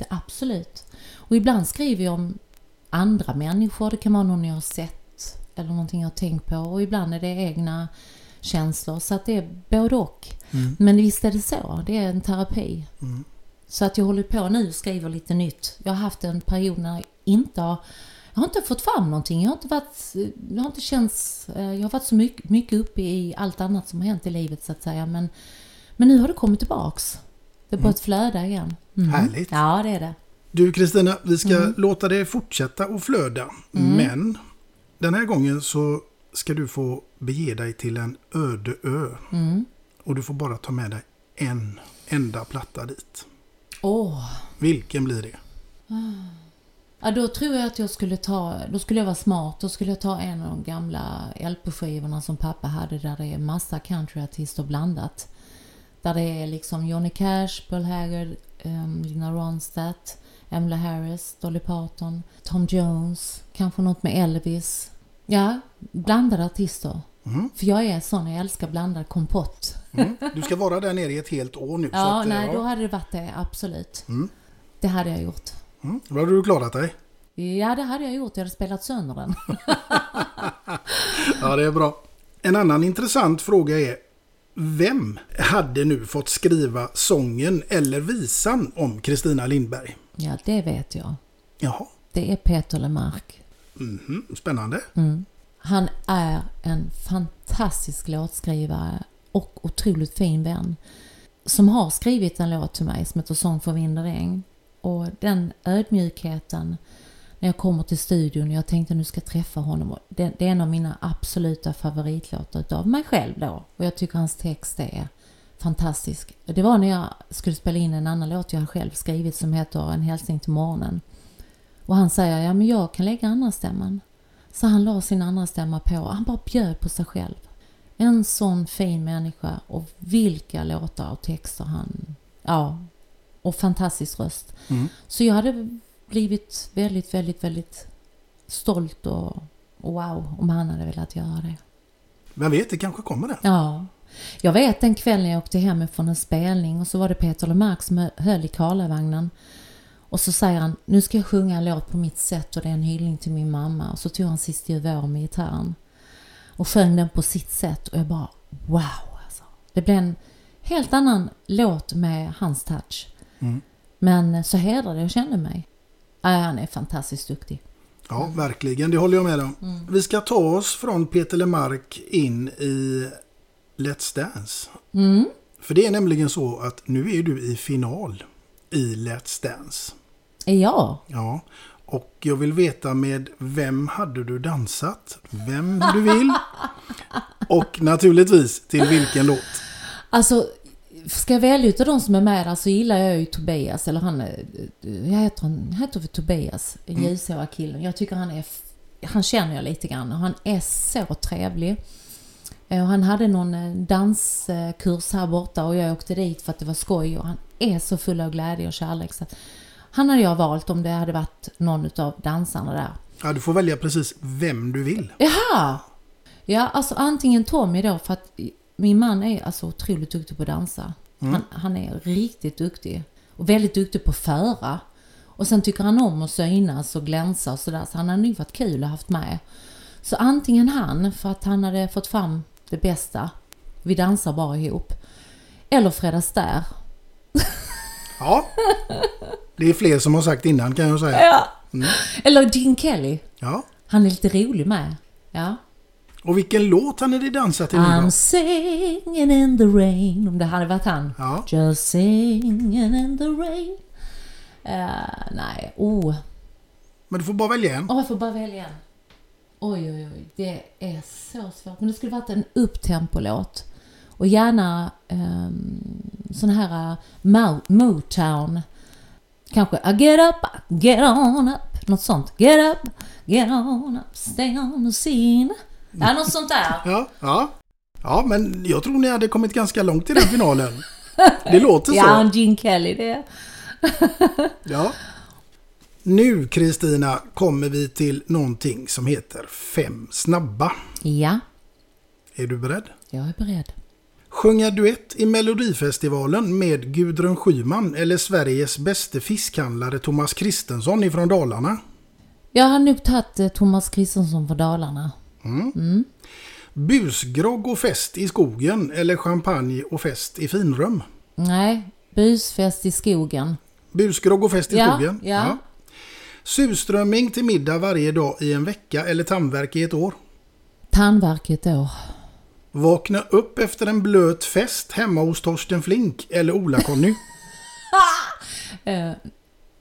det absolut. Och ibland skriver jag om andra människor. Det kan vara någon jag har sett eller någonting jag har tänkt på. Och ibland är det egna känslor. Så att det är både och. Mm. Men visst är det så. Det är en terapi. Så att jag håller på nu och skriver lite nytt. Jag har haft en period när jag inte har jag har inte fått fram någonting. Jag har inte varit, jag har inte känts, eh, jag har varit så mycket, mycket uppe i allt annat som har hänt i livet så att säga. Men, men nu har det kommit tillbaks. Det har börjat flöda igen. Mm. Härligt. Ja, det är det. Du Kristina, vi ska Mm. låta det fortsätta att flöda. Men den här gången så ska du få bege dig till en öde ö. Mm. Och du får bara ta med dig en enda platta dit. Åh. Vilken blir det? Ja, då tror jag att jag skulle ta, då skulle jag vara smart. Då skulle jag ta en av de gamla LP-skivorna som pappa hade där det är massa countryartister blandat. Där det är liksom Johnny Cash, Paul Haggard, um, Lina Ronstadt, Emmylou Harris, Dolly Parton, Tom Jones, kanske något med Elvis. Ja, blandade artister. För jag är sån, jag älskar blandad kompott. Mm. Du ska vara där nere i ett helt år nu. Ja, att, nej, ja. då hade det varit det, absolut. Mm. Det hade jag gjort. Mm. Då hade du klarat dig. Ja, det hade jag gjort. Jag hade spelat sönder den. Ja, det är bra. En annan intressant fråga är vem hade nu fått skriva sången eller visan om Kristina Lindberg? Ja, det vet jag. Jaha, Det är Peter Lemark. mhm. spännande. Mm. Han är en fantastisk låtskrivare och otroligt fin vän. Som har skrivit en låt till mig som heter Sång för vind och regn. Och den ödmjukheten när jag kommer till studion och jag tänkte nu ska jag träffa honom. Det, det är en av mina absoluta favoritlåtar utav mig själv då. Och jag tycker hans text är fantastisk. Det var när jag skulle spela in en annan låt jag själv skrivit som heter En hälsning till morgonen. Och han säger, ja men jag kan lägga andra stämman. Så han la sin andra stämma på och han bara bjöd på sig själv. En sån fin människa och vilka låtar och texter han... Ja, och fantastisk röst. Mm. Så jag hade blivit väldigt, väldigt, väldigt stolt och, wow om han hade velat göra det. Vem vet, det kanske kommer det. Ja. Jag vet en kväll när jag åkte hem från en spelning och så var det Peter Lemark som höll i Karlavagnen. Och så säger han, nu ska jag sjunga en låt på mitt sätt och det är en hyllning till min mamma. Och så tog han Sista vår med gitarren. Och sjöng den på sitt sätt och jag bara, wow alltså. Det blev en helt annan låt med hans touch. Mm. Men så hedrade jag kände mig. Ja, han är fantastiskt duktig. Ja, verkligen. Det håller jag med om. Mm. Vi ska ta oss från Peter Lemark in i Let's Dance. Mm. För det är nämligen så att nu är du i final i Let's Dance. Ja, Ja, och jag vill veta med vem hade du dansat? Vem du vill. Och naturligtvis till vilken låt. Alltså, ska jag välja utav de som är med där så gillar jag ju Tobias, eller han, är- jag heter, han heter för Tobias, den ljushåriga killen. Jag tycker han är, han känner jag lite grann och han är så trevlig. Eh, Och han hade någon eh, danskurs här borta och jag åkte dit för att det var skoj och han är så full av glädje och kärlek. Så han hade jag valt om det hade varit någon utav dansarna där. Ja, du får välja precis vem du vill. Jaha! Ja, alltså antingen Tommy då för att min man är alltså otroligt duktig på att dansa. Han, han är riktigt duktig. Och väldigt duktig på att föra. Och sen tycker han om att synas och glänsa och sådär. Så han hade nog varit kul att haft med. Så antingen han, för att han hade fått fram det bästa. Vi dansar bara ihop. Eller Fred Astaire. Ja, det är fler som har sagt innan kan jag säga. Eller Gene Kelly. Ja, Han är lite rolig med. Ja. Och vilken låt hade ni dansat till nu I'm singing in the rain. Om det hade varit han. Ja. Just singing in the rain. Eh, nej, oh. Men du får bara välja en. Åh, jag får bara välja en. Oj, oj, oj. Det är så svårt. Men det skulle varit en upptempo-låt. Och gärna um, sån här uh, Mo- Motown. Kanske I get up, I get on up. Något sånt. Get up, get on up, stay on the scene. Ja, något sånt där. Ja, ja. Ja, men jag tror ni hade kommit ganska långt i den finalen. Det låter så. Ja, en Gene Kelly det. Ja. Nu Kristina kommer vi till någonting som heter Fem snabba. Ja, Är du beredd? jag är beredd. Sjunga duett i Melodifestivalen med Gudrun Schyman eller Sveriges bäste fiskhandlare Thomas Kristensson ifrån Dalarna. Jag har nog tagit eh, Thomas Kristensson från Dalarna. Mm. Busgrogg och fest i skogen eller champagne och fest i finrum. Nej, busfest i skogen. Busgrogg och fest i Ja, skogen. ja. Surströmming till middag varje dag i en vecka eller tandvärk i ett år. Tandvärk ett år. Vakna upp efter en blöt fest hemma hos Torsten Flink eller Ola-Conny. Eh,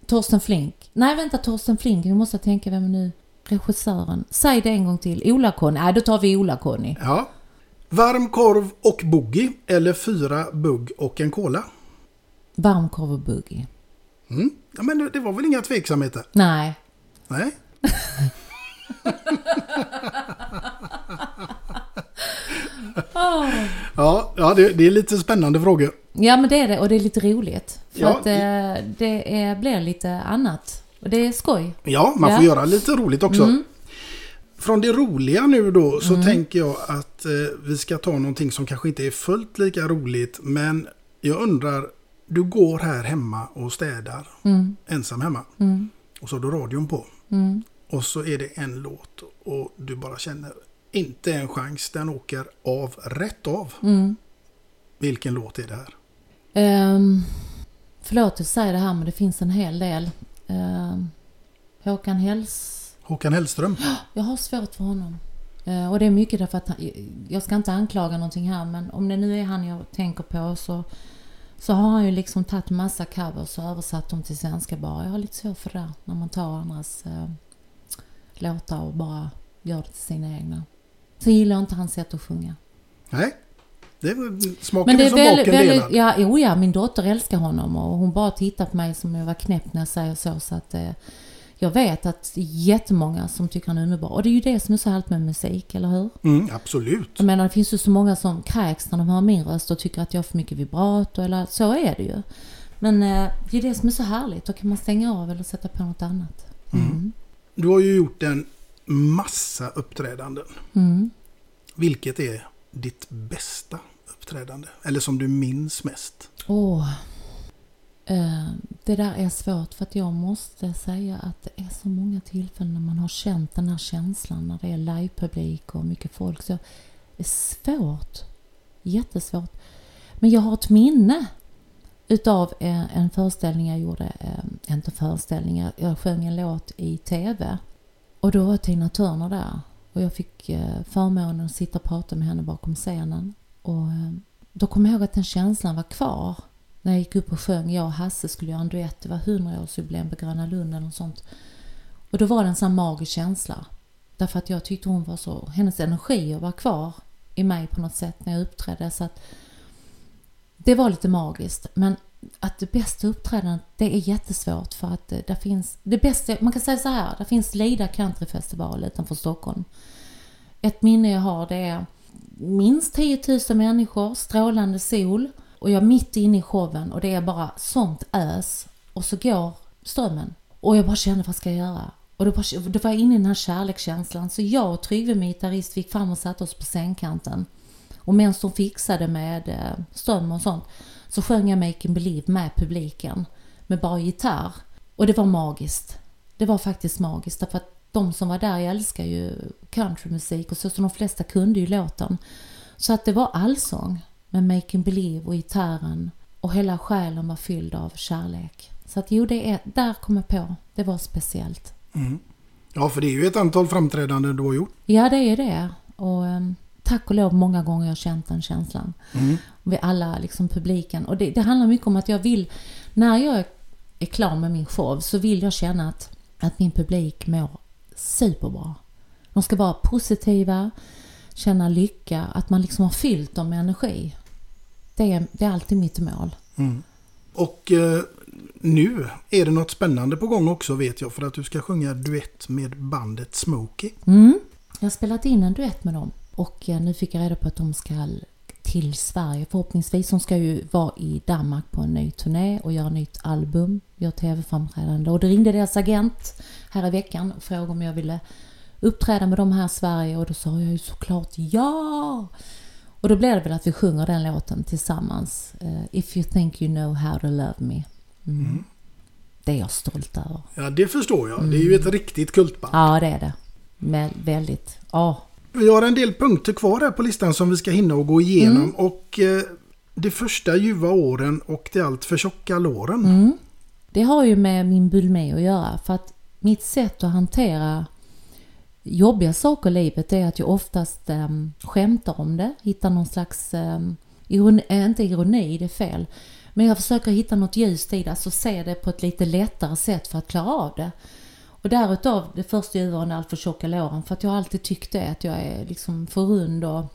Torsten Flink. Nej, vänta, Torsten Flink. Nu måste jag tänka vem är nu regissören. Säg det en gång till. Ola-Conny. Nej, då tar vi Ola-Conny. Ja. Varm korv och boogie eller fyra bugg och en cola. Varmkorv och buggy. Mm. Ja, men det- det var väl inga tveksamheter? Nej. Nej. Ja, ja det, det är lite spännande frågor. Ja, men det är det. Och det är lite roligt. För Ja. att eh, det är, blir lite annat. Och det är skoj. Ja, man Ja. får göra lite roligt också. Mm. Från det roliga nu då så Mm. tänker jag att eh, vi ska ta någonting som kanske inte är fullt lika roligt. Men jag undrar, du går här hemma och städar Mm. ensam hemma. Mm. Och så har du radion på. Mm. Och så är det en låt och du bara känner inte en chans. Den åker av, rätt av. Mm. Vilken låt är det här? Um, förlåt att säga det här, men det finns en hel del. Um, Håkan Hells... Håkan Hellström. Jag har svårt för honom. Eh, och det är mycket därför att han, jag ska inte anklaga någonting här, men om det nu är han jag tänker på så, så har han ju liksom tagit massa covers och översatt dem till svenska bara. Jag har lite svårt för det när man tar andras eh, låtar och bara gör det till sina egna. Så gillar jag inte hans sätt att sjunga. Nej, det smaken Men det är som väldigt, väldigt, delad. ja, jo, ja, min dotter älskar honom och hon bara tittar på mig som jag var knäpp när jag säger så. så att, eh, jag vet att jättemånga som tycker han är underbar. Och det är ju det som är så härligt med musik, eller hur? Mm, absolut. Jag menar, det finns ju så många som kräks när de hör min röst och tycker att jag har för mycket vibrato, eller så är det ju. Men eh, det är det som är så härligt, då kan man stänga av eller sätta på något annat. Mm. Du har ju gjort en massa uppträdanden. Mm. Vilket är ditt bästa uppträdande? Eller som du minns mest? Åh. Eh, det där är svårt för att jag måste säga att det är så många tillfällen när man har känt den här känslan när det är livepublik och mycket folk. Så det är svårt. Jättesvårt. Men jag har ett minne utav eh, en föreställning jag gjorde, eh, inte föreställningar, jag sjöng en låt i TV. Och då var Tina Turner där. Och jag fick eh, förmånen att sitta och prata med henne bakom scenen. Och eh, då kommer jag ihåg att den känslan var kvar. När jag gick upp och sjöng, jag och Hasse skulle göra en duett, det var 100-årsjubileum på Gröna Lund eller något sånt. Och då var det en sån magisk känsla. Därför att jag tyckte hon var så, hennes energi var kvar i mig på något sätt när jag uppträdde. Så att det var lite magiskt. Men att det bästa uppträdandet, det är jättesvårt för att det, där finns, det bästa, man kan säga så här, det finns Lida Countryfestival utanför Stockholm. Ett minne jag har det är minst 10 000 människor, strålande sol och jag är mitt inne i showen och det är bara sånt ös och så går strömmen och jag bara kände vad ska jag göra? Och då, bara, då var jag inne i den här kärlekskänslan så jag och Tryggve, min gitarrist, gick fram och satte oss på scenkanten. Och medan de fixade med eh, ström och sånt så sjöng jag Make 'em Believe med publiken med bara gitarr. Och det var magiskt. Det var faktiskt magiskt därför att de som var där jag älskar ju countrymusik och så, så de flesta kunde ju låten. Så att det var allsång med Make 'em Believe och gitarren och hela själen var fylld av kärlek. Så att jo, det är, där kom jag på. Det var speciellt. Mm. Ja, för det är ju ett antal framträdanden du har gjort. Ja, det är det. Och ehm, tack och lov många gånger jag har känt den känslan. Mm. Vi alla, liksom publiken. Och det, det handlar mycket om att jag vill, när jag är, är klar med min show så vill jag känna att, att min publik mår superbra. De ska vara positiva, känna lycka, att man liksom har fyllt dem med energi. Det är, det är alltid mitt mål. Mm. Och eh, nu är det något spännande på gång också vet jag för att du ska sjunga duett med bandet Smokey. Mm. Jag har spelat in en duett med dem och eh, nu fick jag reda på att de ska till Sverige förhoppningsvis. De ska ju vara i Danmark på en ny turné och göra nytt album, göra tv-framträdande. Och det ringde deras agent här i veckan och frågade om jag ville uppträda med dem här i Sverige och då sa jag ju såklart ja! Och då blev det väl att vi sjunger den låten tillsammans. eh, If you think you know how to love me. Mm. Mm. Det är jag stolt över. Ja, det förstår jag. Det är ju ett riktigt kultband. Ja, det är det. Men väldigt. Ja. Vi har en del punkter kvar här på listan som vi ska hinna och gå igenom. Mm. Och eh, de första ljuva åren och de allt för tjocka låren. Mm. Det har ju med min bulimi att göra. För att mitt sätt att hantera jobbiga saker i livet är att jag oftast um, skämtar om det. Hittar någon slags, um, ironi, äh, inte ironi, det är fel. Men jag försöker hitta något ljust i det, alltså se det på ett lite lättare sätt för att klara av det. Och därutav det första ljuva åren allt tjocka låren. För att jag alltid tyckt det, att jag är liksom för rund och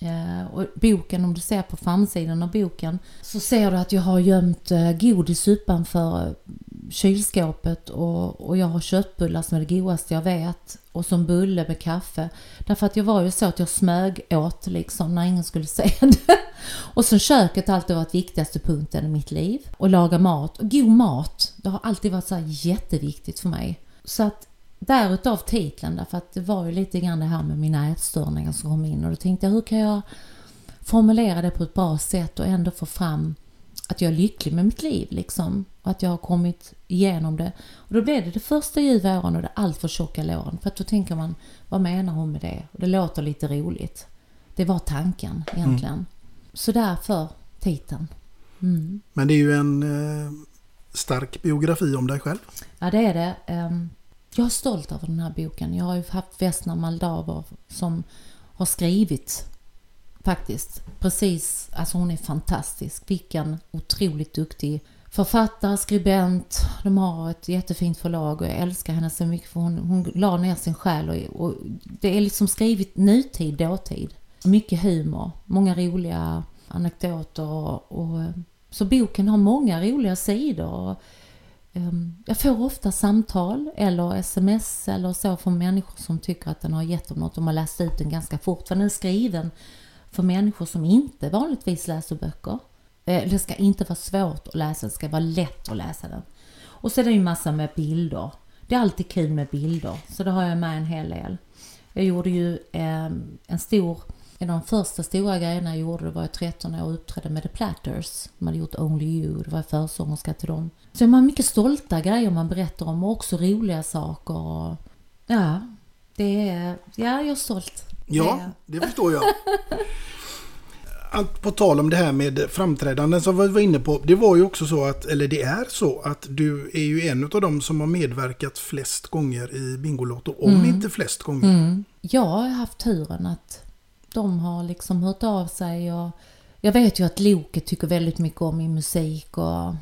Eh, Och boken, om du ser på framsidan av boken, så ser du att jag har gömt eh, godis utanför eh, kylskåpet och, och jag har köttbullar som är det godaste jag vet och som bulle med kaffe. Därför att jag var ju så att jag smög åt liksom när ingen skulle se det. Och så köket har alltid varit viktigaste punkten i mitt liv. Och laga mat. Och god mat, det har alltid varit så här jätteviktigt för mig. Så att därutav titeln därför att det var ju lite grann det här med mina ätstörningar som kom in och då tänkte jag hur kan jag formulera det på ett bra sätt och ändå få fram att jag är lycklig med mitt liv liksom och att jag har kommit igenom det. Och då blev det det första ljuva åren och det allt för tjocka låren för att då tänker man vad menar hon med det? Och det låter lite roligt. Det var tanken egentligen. Så därför titeln. Mm. Men det är ju en eh, stark biografi om dig själv. Ja, det är det. Ehm, jag är stolt över den här boken. Jag har ju haft Vesna Maldaver som har skrivit faktiskt. Precis, alltså hon är fantastisk. Vilken otroligt duktig författare, skribent. De har ett jättefint förlag och jag älskar henne så mycket för hon, hon la ner sin själ och, och det är liksom skrivit nutid, dåtid. Mycket humor, många roliga anekdoter och, och så boken har många roliga sidor. Ehm, jag får ofta samtal eller sms eller så från människor som tycker att den har gett dem något. De har läst ut den ganska fort. För den är skriven för människor som inte vanligtvis läser böcker. Eh, det ska inte vara svårt att läsa, det ska vara lätt att läsa den. Och så är det ju massa med bilder. Det är alltid kul med bilder, så det har jag med en hel del. Jag gjorde ju ehm, en stor, en av de första stora grejerna jag gjorde, det var jag 13 år och uppträdde med The Platters. De hade gjort Only You, det var försångerska till dem. Så man har mycket stolta grejer man berättar om och också roliga saker. Och, ja, det är, ja, jag är stolt. Ja, det förstår jag. Allt på tal om det här med framträdanden som vi var inne på. Det var ju också så att, eller det är så att du är ju en av dem som har medverkat flest gånger i Bingolotto. Om Mm. inte flest gånger. Mm. Jag har haft turen att de har liksom hört av sig och jag vet ju att Loket tycker väldigt mycket om min musik och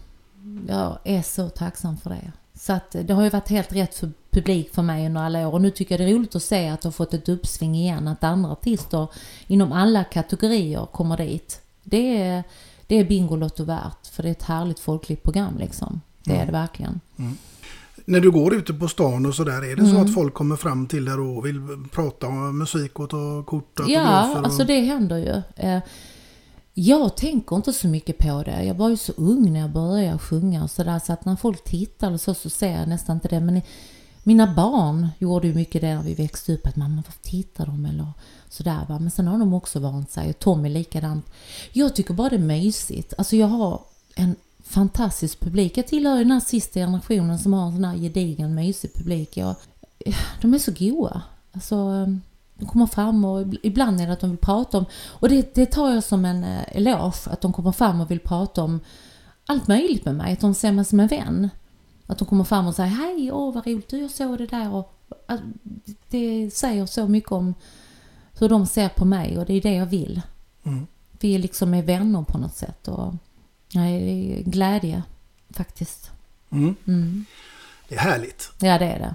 jag är så tacksam för det. Så att det har ju varit helt rätt för publik för mig under alla år och nu tycker jag det är roligt att se att det har fått ett uppsving igen, att andra artister inom alla kategorier kommer dit. Det är, det är Bingolotto värt för det är ett härligt folkligt program liksom. Det är Mm. det verkligen. När du går ute på stan och sådär, är det så Mm. att folk kommer fram till dig och vill prata om musik och ta kort? Ja, autografer och... alltså det händer ju. Jag tänker inte så mycket på det. Jag var ju så ung när jag började sjunga och sådär så att när folk tittar och så, så ser jag nästan inte det. Men mina barn gjorde ju mycket det när vi växte upp att mamma varför tittar de eller sådär va. Men sen har de också vant sig och Tommy likadant. Jag tycker bara det är mysigt. Alltså jag har en fantastisk publik. Jag tillhör ju den här sista generationen som har en sån här gedigen mysig publik. Jag, de är så goa. Alltså, de kommer fram och ibland är det att de vill prata om, och det, det tar jag som en eh, eloge, att de kommer fram och vill prata om allt möjligt med mig, att de ser mig som en vän. Att de kommer fram och säger hej, åh vad roligt, du jag såg det där och det säger så mycket om hur de ser på mig och det är det jag vill. Mm. Vi liksom är vänner på något sätt och nej, glädje faktiskt. Mm. Mm. Det är härligt. Ja, det är det.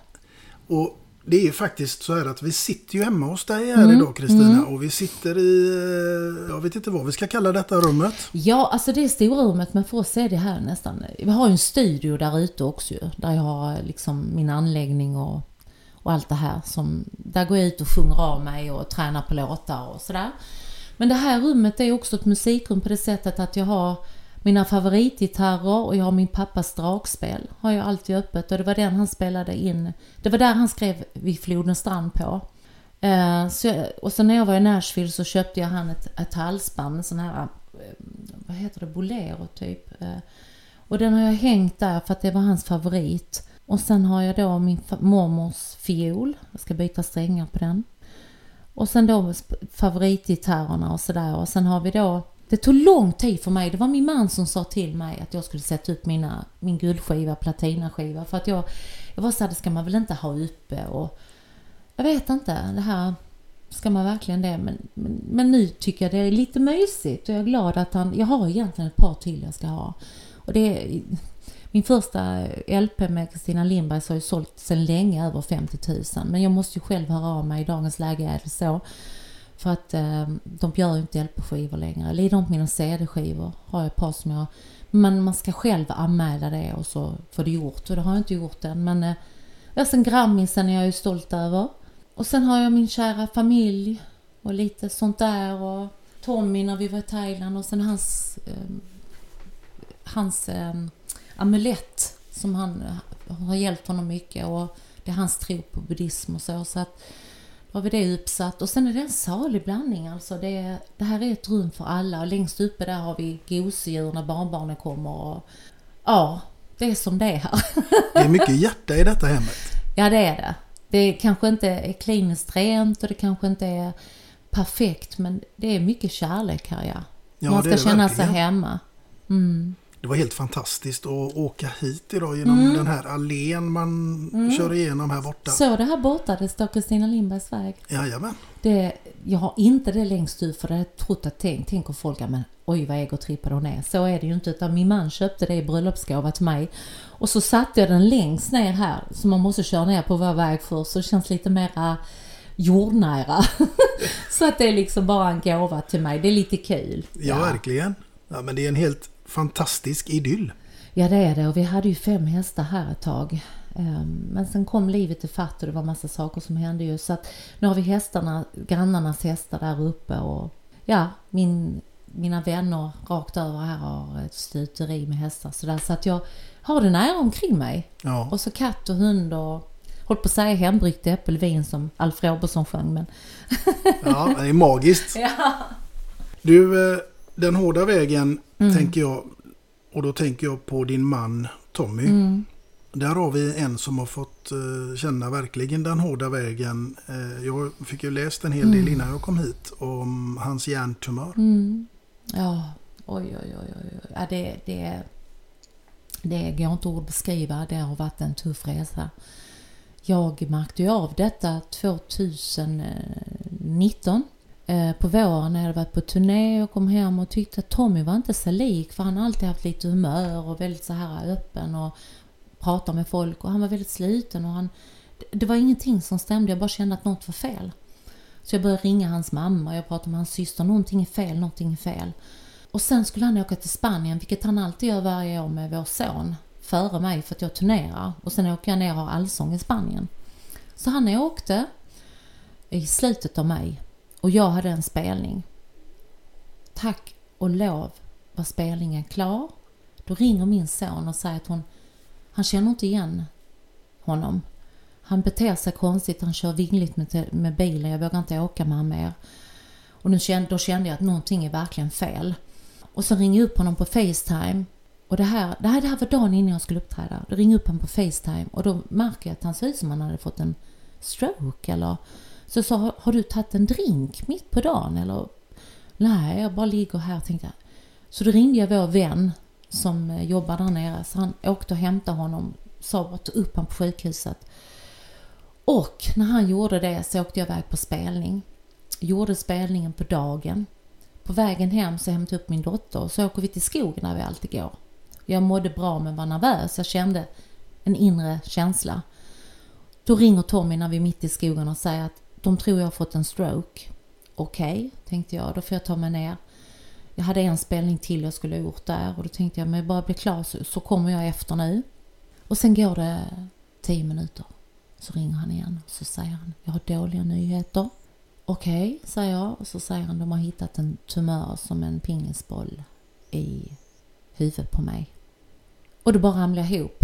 Och det är ju faktiskt så här att vi sitter ju hemma hos dig här Mm, idag Kristina. mm. Och vi sitter i, eh, jag vet inte vad vi ska kalla detta rummet. Ja, alltså det är stora rummet men för oss är det här nästan... Vi har ju en studio där ute också ju. Där jag har liksom min anläggning och, och allt det här. Som, där går jag ut och sjunger av mig och tränar på låtar och sådär. Men det här rummet är också ett musikrum på det sättet att jag har mina favoritgitarrer och jag har min pappas dragspel. Har jag alltid öppet och det var den han spelade in. Det var där han skrev Vid floden strand på. Eh, så jag, och sen när jag var i Nashville så köpte jag han ett, ett halsband, en sån här, eh, vad heter det, bolero typ. Eh, och den har jag hängt där för att det var hans favorit. Och sen har jag då min mormors fiol, jag ska byta strängar på den. Och sen då favoritgitarrerna och sådär. Och sen har vi då, det tog lång tid för mig, det var min man som sa till mig att jag skulle sätta upp mina, min guldskiva, platinaskiva. För att jag, jag var såhär, det ska man väl inte ha uppe och jag vet inte, det här ska man verkligen det? Men, men, men nu tycker jag det är lite mysigt och jag är glad att han, jag har egentligen ett par till jag ska ha. Och det min första LP med Kristina Lindberg har ju sålt sedan länge över 50 000 men jag måste ju själv höra av mig i dagens läge är det så. För att eh, de gör ju inte LP-skivor längre. Lider de på mina CD-skivor har jag ett par som jag... Men man ska själv anmäla det och så får det gjort. Och det har jag inte gjort än. Men eh, ja, sen Grammisen är alltså jag ju stolt över. Och sen har jag min kära familj och lite sånt där. Och Tommy när vi var i Thailand och sen hans... Eh, hans eh, amulett som han eh, har hjälpt honom mycket. Och det är hans tro på buddhism och så. så att, har vi det uppsatt och sen är det en salig blandning alltså. Det, det här är ett rum för alla och längst uppe där har vi gosedjur när barnbarnen kommer och ja, det är som det är här. Det är mycket hjärta i detta hemmet. ja, det är det. Det kanske inte är kliniskt rent och det kanske inte är perfekt men det är mycket kärlek här ja. Ja, Man ska känna sig verkligen. hemma. Mm. Det var helt fantastiskt att åka hit idag genom Mm. den här allén man Mm. kör igenom här borta. Så det här borta, det står Kristina Lindbergs väg. Jajamän. Det, jag har inte det längst ut för det har jag trott att tänk, tänker folk, ja, men oj vad egotrippad hon är. Så är det ju inte utan min man köpte det i bröllopsgåva till mig. Och så satte jag den längst ner här så man måste köra ner på vår väg först så det känns lite mera jordnära. så att det är liksom bara en gåva till mig. Det är lite kul. Ja, verkligen. Ja, men det är en helt fantastisk idyll. Ja det är det och vi hade ju fem hästar här ett tag. Ehm, Men sen kom livet ifatt och det var massa saker som hände ju. Så att nu har vi hästarna, grannarnas hästar där uppe och ja, min, mina vänner rakt över här har ett stuteri med hästar så där. Så att jag har det nära omkring mig. Ja. Och så katt och hund och håll på att säga hembryggt äppelvin som Alf Robertson sjöng men... Ja, det är magiskt. ja. Du, eh, den hårda vägen Mm. tänker jag, och då tänker jag på din man Tommy. Mm. Där har vi en som har fått eh, känna verkligen den hårda vägen. Eh, jag fick ju läst en hel del Mm. innan jag kom hit om hans hjärntumör. Mm. Ja, oj, oj, oj, oj. Ja, det, det, det går inte att beskriva. Det har varit en tuff resa. Jag märkte ju av detta 2019. Eh, på våren när jag hade varit på turné och kom hem och tyckte att Tommy var inte så lik för han har alltid haft lite humör och väldigt så här öppen och pratar med folk och han var väldigt sluten och han det var ingenting som stämde, jag bara kände att något var fel. Så jag började ringa hans mamma, jag pratade med hans syster, någonting är fel, någonting är fel. Och sen skulle han åka till Spanien, vilket han alltid gör varje år med vår son, före mig för att jag turnerar. Och sen åker jag ner och har allsång i Spanien. Så han åkte i slutet av maj och jag hade en spelning. Tack och lov var spelningen klar. Då ringer min son och säger att hon, han känner inte igen honom. Han beter sig konstigt, han kör vingligt med, med bilen, jag vågar inte åka med honom mer. Och nu kände, då kände jag att någonting är verkligen fel. Och så ringer jag upp honom på Facetime. Och det här, det här, det här var dagen innan jag skulle uppträda. Då ringer jag upp honom på Facetime och då märker jag att han ser ut som han hade fått en stroke eller... Så jag sa, har, du tagit en drink mitt på dagen eller? Nej, jag bara ligger här tänkte jag. Så då ringde jag vår vän som eh, jobbar där nere. Så han åkte och hämtade honom. Sa bara ta upp honom på sjukhuset. Och när han gjorde det så åkte jag iväg på spelning. gjorde spelningen på dagen. På vägen hem så hämtade jag upp min dotter och så åker vi till skogen där vi alltid går. Jag mådde bra men var nervös. Jag kände en inre känsla. Då ringer Tommy när vi är mitt i skogen och säger att de tror jag har fått en stroke. Okej, okay, tänkte jag. Då får jag ta mig ner. Jag hade en spelning till jag skulle ha gjort där och då tänkte jag, men jag bara blir klar så, så kommer jag efter nu. Och sen går det tio minuter. Så ringer han igen och så säger han, jag har dåliga nyheter. Okej, okay, säger jag. Och så säger han, de har hittat en tumör som en pingisboll i huvudet på mig. Och då bara ramlar jag ihop.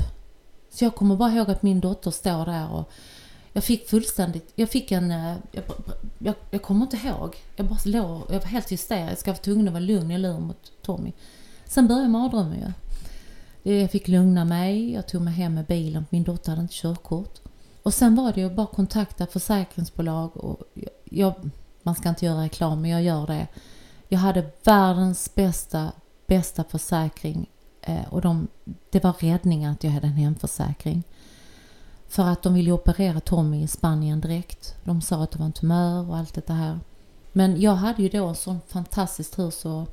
Så jag kommer bara ihåg att min dotter står där och jag fick fullständigt, jag fick en, eh, jag, jag, jag kommer inte ihåg. Jag bara låg, jag var helt hysterisk. Jag var tvungen att vara lugn, jag lur mot Tommy. Sen började mardrömmen ju. Jag fick lugna mig, jag tog mig hem med bilen, min dotter hade inte körkort. Och sen var det ju bara kontakta försäkringsbolag och jag, man ska inte göra reklam men jag gör det. Jag hade världens bästa, bästa försäkring eh, och de, det var räddningen att jag hade en hemförsäkring. För att de ville operera Tommy i Spanien direkt. De sa att det var en tumör och allt det här. Men jag hade ju då en sån fantastisk tur så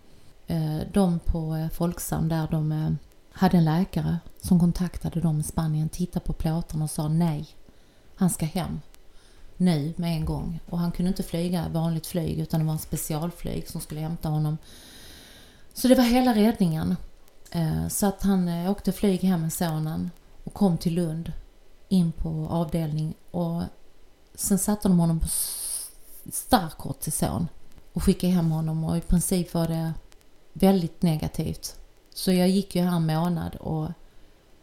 eh, de på eh, Folksam där de eh, hade en läkare som kontaktade dem i Spanien, tittade på plåtarna och sa nej, han ska hem nu med en gång. Och han kunde inte flyga vanligt flyg utan det var en specialflyg som skulle hämta honom. Så det var hela räddningen. Eh, så att han eh, åkte flyg hem med sonen och kom till Lund in på avdelning och sen satte de honom på starkkort till son och skickade hem honom och i princip var det väldigt negativt. Så jag gick ju här en månad och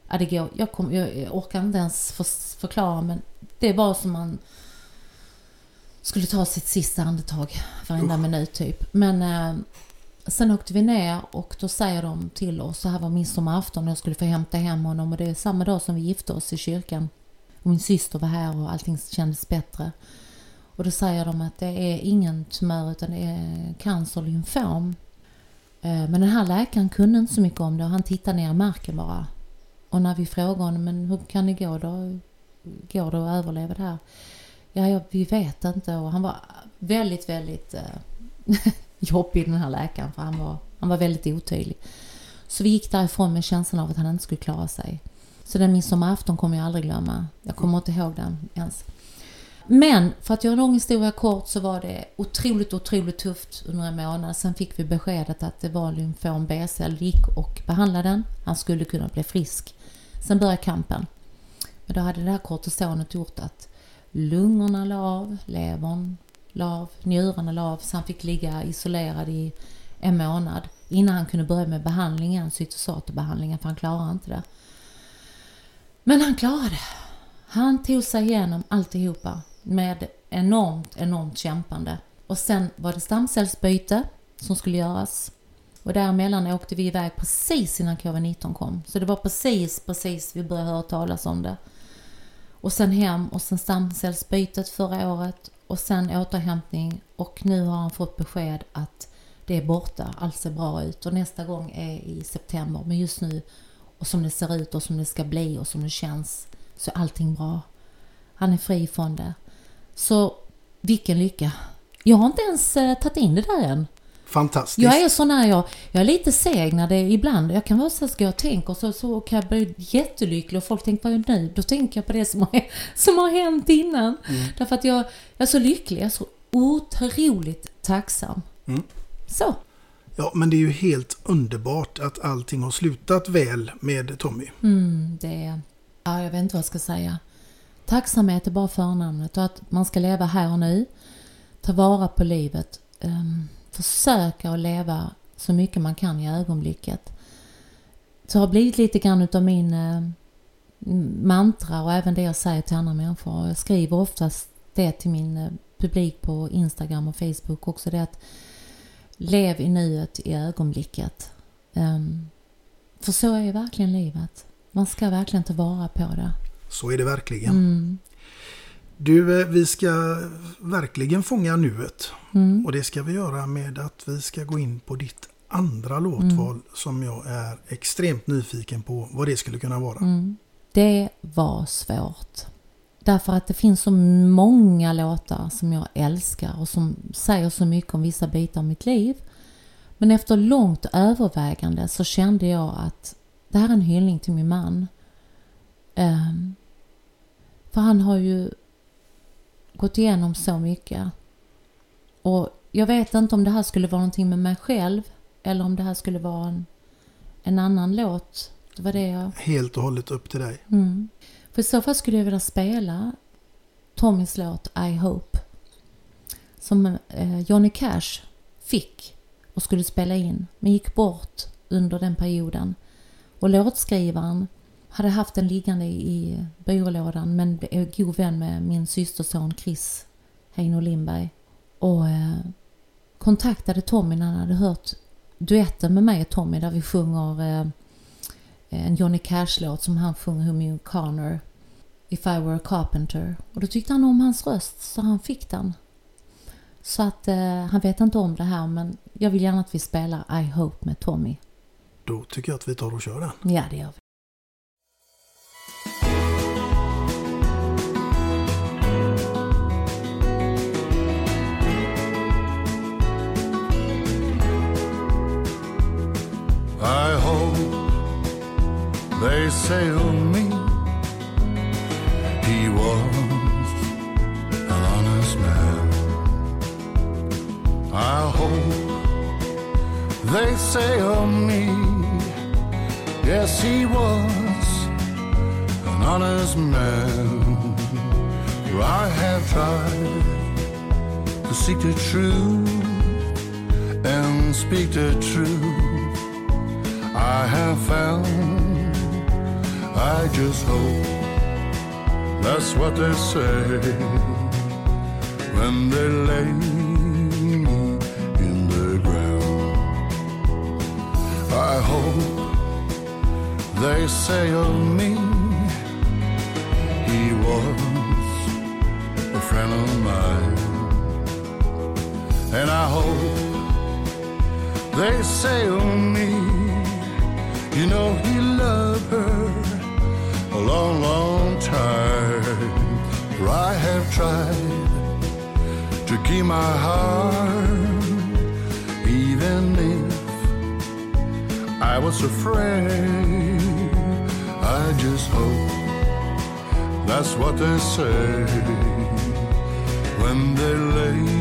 ja, det går, jag, kom, jag orkar inte ens för, förklara men det var som man skulle ta sitt sista andetag varenda minut typ. Men eh, sen åkte vi ner och då säger de till oss, så här var midsommarafton och jag skulle få hämta hem honom och det är samma dag som vi gifte oss i kyrkan. Och min syster var här och allting kändes bättre. Och då säger de att det är ingen tumör utan det är cancer lymfom. Eh, men den här läkaren kunde inte så mycket om det och han tittade ner i marken bara. Och när vi frågade honom, men hur kan det gå då? Går det att överleva det här? Ja, ja vi vet inte och han var väldigt, väldigt eh, jobbig den här läkaren för han var, han var väldigt otydlig. Så vi gick därifrån med känslan av att han inte skulle klara sig. Så den midsommarafton kommer jag aldrig glömma. Jag kommer inte ihåg den ens. Men för att göra en lång historia kort så var det otroligt, otroligt tufft under en månad. Sen fick vi beskedet att det var lymfom B-cell. gick och behandlade den. Han skulle kunna bli frisk. Sen började kampen. Men då hade det här kortisonet gjort att lungorna la av, levern lav, njurarna la av. Så han fick ligga isolerad i en månad innan han kunde börja med behandlingen, cytosaterbehandlingen, för han klarade inte det. Men han klarade det. Han tog sig igenom alltihopa med enormt, enormt kämpande. Och sen var det stamcellsbyte som skulle göras. Och däremellan åkte vi iväg precis innan covid-19 kom. Så det var precis, precis vi började höra talas om det. Och sen hem och sen stamcellsbytet förra året och sen återhämtning och nu har han fått besked att det är borta, allt ser bra ut och nästa gång är i september. Men just nu och som det ser ut och som det ska bli och som det känns så är allting bra. Han är fri från det. Så vilken lycka. Jag har inte ens eh, tagit in det där än. Fantastiskt. Jag är sån här, jag, jag är lite seg när det ibland, jag kan vara så ska jag tänka och så, så kan jag bli jättelycklig och folk tänker vad är nu? Då tänker jag på det som har, som har hänt innan. Mm. Därför att jag, jag är så lycklig, jag är så otroligt tacksam. Mm. Så. Ja, men det är ju helt underbart att allting har slutat väl med Tommy. Mm, det ja, jag vet inte vad jag ska säga. Tacksamhet är bara förnamnet och att man ska leva här och nu. Ta vara på livet. Um, försöka att leva så mycket man kan i ögonblicket. Så har blivit lite grann utav min uh, mantra och även det jag säger till andra människor. Jag skriver oftast det till min uh, publik på Instagram och Facebook också. Det att lev i nuet i ögonblicket. Um, för så är verkligen livet. Man ska verkligen ta vara på det. Så är det verkligen. Mm. Du, eh, vi ska verkligen fånga nuet. Mm. Och det ska vi göra med att vi ska gå in på ditt andra låtval mm. som jag är extremt nyfiken på vad det skulle kunna vara. Mm. Det var svårt. Därför att det finns så många låtar som jag älskar och som säger så mycket om vissa bitar av mitt liv. Men efter långt övervägande så kände jag att det här är en hyllning till min man. Um, för han har ju gått igenom så mycket. Och jag vet inte om det här skulle vara någonting med mig själv eller om det här skulle vara en, en annan låt. Det var det jag... Helt och hållet upp till dig. Mm. För i så fall skulle jag vilja spela Tommys låt I Hope. Som eh, Johnny Cash fick och skulle spela in men gick bort under den perioden. Och låtskrivaren hade haft den liggande i byrålådan men är god vän med min systerson Chris Heino Lindberg. Och eh, kontaktade Tommy när han hade hört duetten med mig och Tommy där vi sjunger eh, en Johnny Cash-låt som han sjunger Humi Connor If I Were a Carpenter. Och då tyckte han om hans röst så han fick den. Så att eh, han vet inte om det här men jag vill gärna att vi spelar I Hope med Tommy. Då tycker jag att vi tar och kör den. Ja, det gör vi. I hope they say of me he was an honest man. I hope they of me, yes, he was an honest man. For I have tried to seek the truth and speak the truth. I have found. I just hope that's what they say when they lay me in the ground. I hope they say of me he was a friend of mine, and I hope they say of me. You know he loved her a long, long time. For I have tried to keep my heart, even if I was afraid. I just hope that's what they say when they lay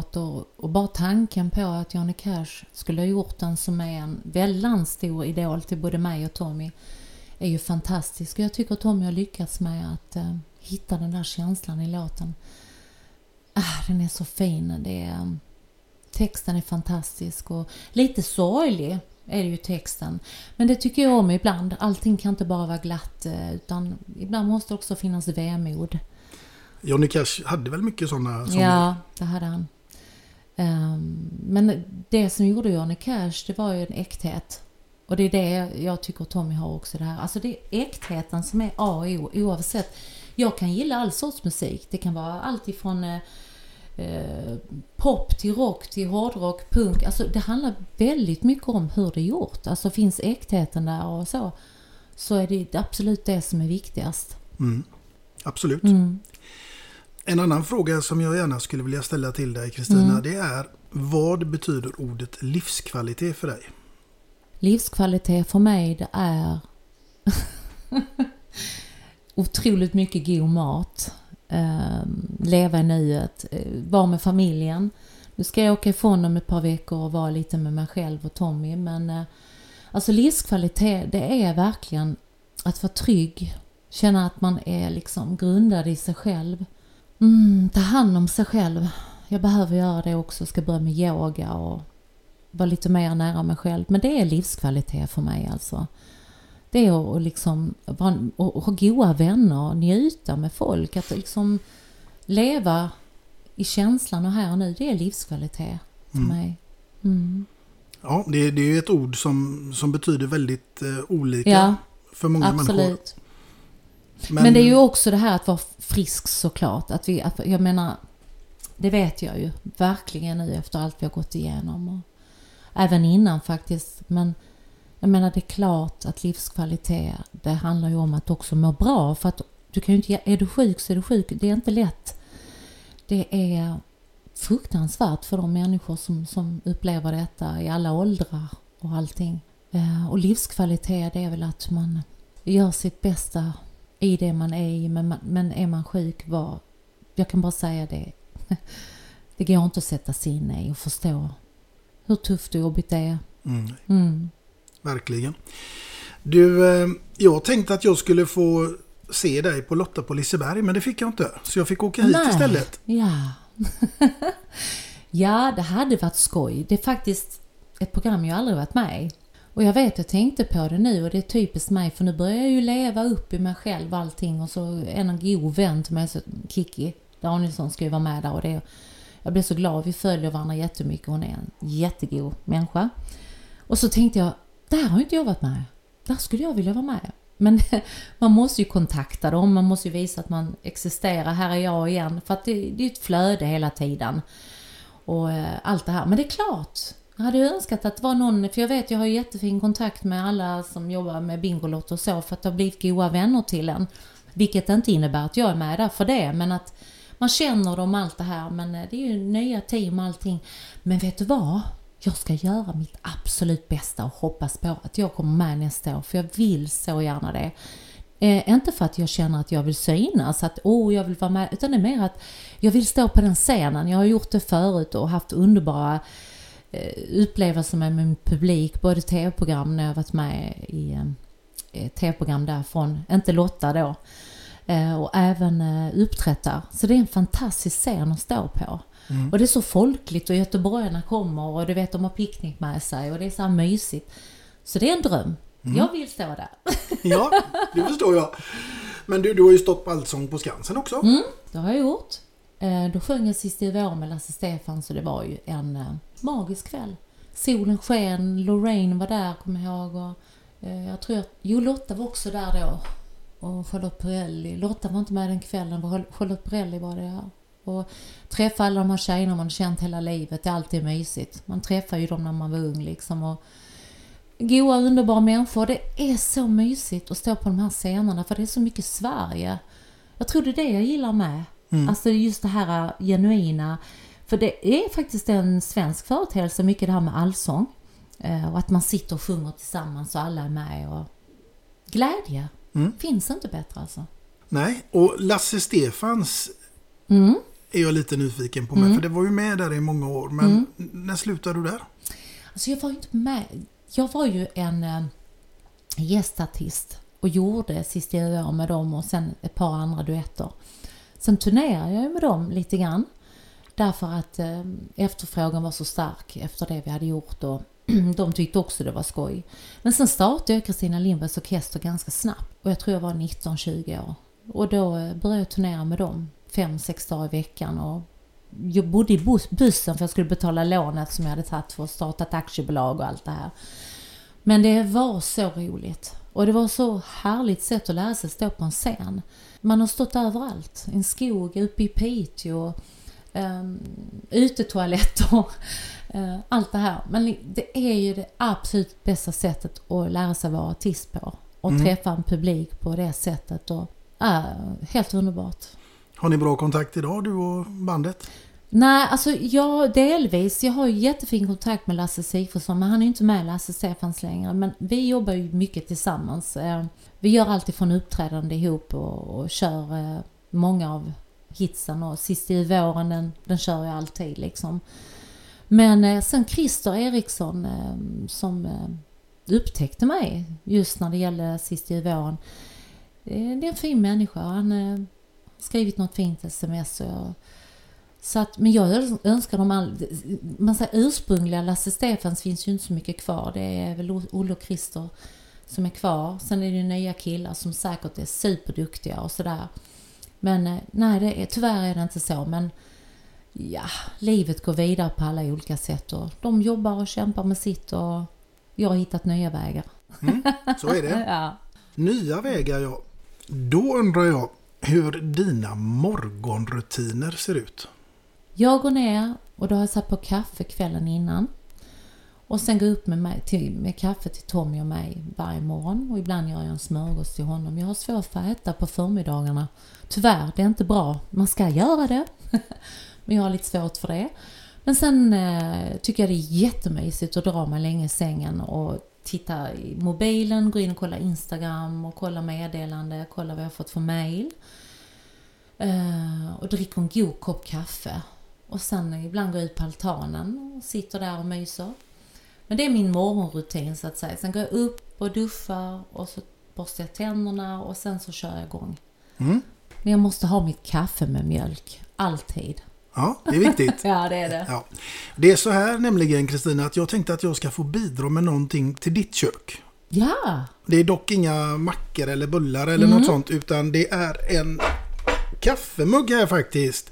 låt och, bara tanken på att Johnny Cash skulle ha gjort den som är en väldigt stor idol till både mig och Tommy är ju fantastisk. Och jag tycker att Tommy har lyckats med att eh, hitta den där känslan i låten. Ah, den är så fin. Det är, texten är fantastisk och lite sorglig är det ju texten. Men det tycker jag om ibland. Allting kan inte bara vara glatt eh, utan ibland måste också finnas vemod. Johnny Cash hade väl mycket sådana? Ja, det hade han. Ehm, men det som gjorde Johnny Cash, det var ju en äkthet. Och det är det jag tycker Tommy har också det här. Alltså det är äktheten som är A och O oavsett. Jag kan gilla all sorts musik. Det kan vara allt ifrån eh, eh, pop till rock till hårdrock, punk. Alltså det handlar väldigt mycket om hur det är gjort. Alltså finns äktheten där och så. Så är det absolut det som är viktigast. Mm. Absolut. Mm. En annan fråga som jag gärna skulle vilja ställa till dig Kristina Mm. det är vad betyder ordet livskvalitet för dig? Livskvalitet för mig det är otroligt mycket god mat. Eh, leva i nuet, eh, vara med familjen. Nu ska jag åka ifrån om ett par veckor och vara lite med mig själv och Tommy. Men eh, alltså livskvalitet det är verkligen att vara trygg. Känna att man är liksom grundad i sig själv. Mm, ta hand om sig själv. Jag behöver göra det också. Ska börja med yoga och vara lite mer nära mig själv. Men det är livskvalitet för mig alltså. Det är att liksom att ha goda vänner, njuta med folk, att liksom leva i känslan och här och nu. Det är livskvalitet för Mm. mig. Mm. Ja, det, det är ett ord som, som betyder väldigt eh, olika Ja, för många människor. Absolut. Men, det är ju också det här att vara frisk såklart. Att vi, att, jag menar, det vet jag ju verkligen nu efter allt vi har gått igenom. Och även innan faktiskt. Men jag menar det är klart att livskvalitet, det handlar ju om att också må bra. För att du kan ju inte, är du sjuk så är du sjuk. Det är inte lätt. Det är fruktansvärt för de människor som, som upplever detta i alla åldrar och allting. Eh, Och livskvalitet det är väl att man gör sitt bästa i det man är i. Men, man, men är man sjuk, var, jag kan bara säga det. Det går inte att sätta sig in i och förstå hur tufft och jobbigt det är. Mm, Mm. verkligen. Du, eh, jag tänkte att jag skulle få se dig på Lotta på Liseberg men det fick jag inte. Så jag fick åka hit Nej. istället. Ja. ja, det hade varit skoj. Det är faktiskt ett program jag aldrig varit med i. Och jag vet, jag tänkte på det nu och det är typiskt mig för nu börjar jag ju leva upp i mig själv allting och så en god vän till mig, så Kiki Danielsson ska ju vara med där och det jag blir så glad, vi följer varandra jättemycket, hon är en jättegod människa. Och så tänkte jag, där har inte jag varit med. Där skulle jag vilja vara med. Men man måste ju kontakta dem, man måste ju visa att man existerar. Här är jag igen. För att det, det är ett flöde hela tiden. Och eh, allt det här. Men det är klart, jag hade önskat att det var någon, för jag vet jag har jättefin kontakt med alla som jobbar med Bingolotto och så för att det har blivit goda vänner till en. Vilket inte innebär att jag är med där för det, men att man känner dem allt det här. Men eh, det är ju nya team och allting. Men vet du vad? Jag ska göra mitt absolut bästa och hoppas på att jag kommer med nästa år, för jag vill så gärna det. Eh, inte för att jag känner att jag vill synas, att oh, jag vill vara med, utan det är mer att jag vill stå på den scenen. Jag har gjort det förut och haft underbara eh, upplevelser med min publik, både tv-program när jag varit med i eh, tv-program därifrån, inte Lotta då, eh, och även eh, uppträttar. Så det är en fantastisk scen att stå på. Mm. Och det är så folkligt och göteborgarna kommer och du vet de har picknick med sig och det är så här mysigt. Så det är en dröm. Mm. Jag vill stå där. Ja, det förstår jag. Men du, du har ju stått på Allsång på Skansen också. Mm, det har jag gjort. Eh, Då sjöng jag sist i vår med Lasse Stefan så det var ju en eh, magisk kväll. Solen sken, Lorraine var där kommer jag ihåg. Och, eh, jag tror att, jo Lotta var också där då. Och Charlotte Perrelli. Lotta var inte med den kvällen, men Charlotte Perrelli var det ja. Och träffa alla de här tjejerna man känt hela livet, det är alltid mysigt. Man träffar ju dem när man var ung liksom. Och goa underbara människor. Det är så mysigt att stå på de här scenerna för det är så mycket Sverige. Jag tror det är det jag gillar med. Mm. Alltså just det här genuina. För det är faktiskt en svensk företeelse, mycket det här med allsång. Eh, Och att man sitter och sjunger tillsammans och alla är med. Och glädje. Mm. Finns inte bättre alltså. Nej, och Lasse Stefans Mm. är jag lite nyfiken på med. Mm. För det var ju med där i många år. Men Mm. när slutade du där? Alltså jag var ju inte med. Jag var ju en eh, gästartist och gjorde Sist i år med dem och sen ett par andra duetter. Sen turnerade jag ju med dem lite grann. Därför att eh, efterfrågan var så stark efter det vi hade gjort och de tyckte också det var skoj. Men sen startade jag Kristina Lindbergs Orkester ganska snabbt och jag tror jag var 19-20 år. Och då eh, började jag turnera med dem fem, sex dagar i veckan och jag bodde i bussen för jag skulle betala lånet som jag hade tagit för att starta ett aktiebolag och allt det här. Men det var så roligt. Och det var så härligt sätt att lära sig stå på en scen. Man har stått överallt. I en skog uppe i Piteå utetoaletter, eh, allt det här. Men det är ju det absolut bästa sättet att lära sig vara artist på. Och Mm. träffa en publik på det sättet. Och, äh, helt underbart. Har ni bra kontakt idag du och bandet? Nej, alltså jag delvis. Jag har ju jättefin kontakt med Lasse Sigfridsson men han är ju inte med Lasse Stefans längre. Men vi jobbar ju mycket tillsammans. Eh, Vi gör alltid från uppträdande ihop och, och kör eh, många av hitsen och Sist i våren den, den kör jag alltid liksom. Men eh, sen Christer Eriksson eh, som eh, upptäckte mig just när det gällde Sist i våren. Eh, Det är en fin människa. Han eh, har skrivit något fint sms och jag så att, men jag önskar dem all... Man säger ursprungliga Lasse Stefans finns ju inte så mycket kvar. Det är väl Olle och Christer som är kvar. Sen är det ju nya killar som säkert är superduktiga och sådär. Men eh, nej, det är, tyvärr är det inte så. Men ja, livet går vidare på alla olika sätt och de jobbar och kämpar med sitt och jag har hittat nya vägar. Så är det. ja. Nya vägar ja. Då undrar jag hur dina morgonrutiner ser ut. Jag går ner och då har jag satt på kaffe kvällen innan. Och sen gå upp med, mig, till, med kaffe till Tommy och mig varje morgon. Och ibland gör jag en smörgås till honom. Jag har svårt för att äta på förmiddagarna. Tyvärr, det är inte bra. Man ska göra det. Men jag har lite svårt för det. Men sen eh, tycker jag det är jättemysigt att dra mig länge i sängen och titta i mobilen, gå in och kolla Instagram och kolla meddelande, kolla vad jag har fått för mail. Eh, och dricker en god kopp kaffe. Och sen eh, ibland går jag ut på altanen och sitter där och myser. Men det är min morgonrutin så att säga. Sen går jag upp och duschar och så borstar jag tänderna och sen så kör jag igång. Mm. Men jag måste ha mitt kaffe med mjölk. Alltid. Ja, det är viktigt. ja, det är det. Ja. Det är så här nämligen Kristina att jag tänkte att jag ska få bidra med någonting till ditt kök. Ja! Det är dock inga mackor eller bullar eller Mm. något sånt utan det är en kaffemugg här faktiskt.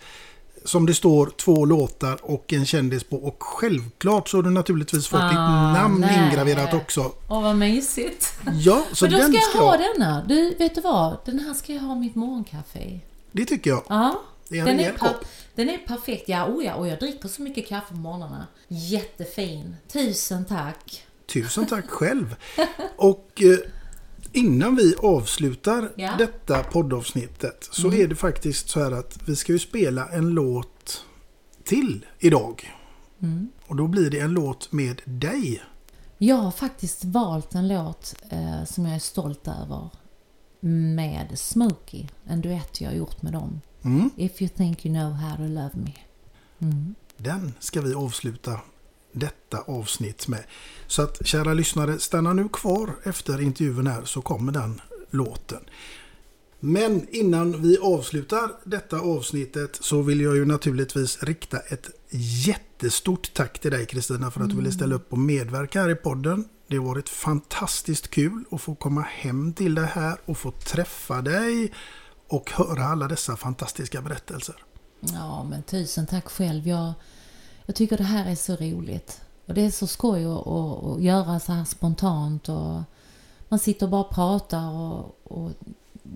Som det står två låtar och en kändis på och självklart så har du naturligtvis fått Ah, ditt namn nej. ingraverat också. Åh, vad mysigt. Ja, så Men då den ska jag ska ha denna. Du, vet du vad? Den här ska jag ha mitt morgonkaffe i. Det tycker jag. Ja. Är en Den är, den är perfekt. Ja, oh ja, och jag dricker så mycket kaffe på morgnarna. Jättefin. Tusen tack. Tusen tack själv. Och eh, innan vi avslutar Ja. detta poddavsnittet så Mm. är det faktiskt så här att vi ska ju spela en låt till idag. Mm. Och då blir det en låt med dig. Jag har faktiskt valt en låt eh, som jag är stolt över med Smokey. En duett jag har gjort med dem. Mm. If you think you know how to love me. Mm. Den ska vi avsluta detta avsnitt med. Så att kära lyssnare, stanna nu kvar efter intervjun här så kommer den låten. Men innan vi avslutar detta avsnittet så vill jag ju naturligtvis rikta ett jättestort tack till dig Kristina för att du ville ställa upp och medverka här i podden. Det har varit fantastiskt kul att få komma hem till dig här och få träffa dig och höra alla dessa fantastiska berättelser. Ja, men tusen tack själv. Jag, jag tycker det här är så roligt. Och det är så skoj att, att, att göra så här spontant. Och man sitter och bara pratar. Och, och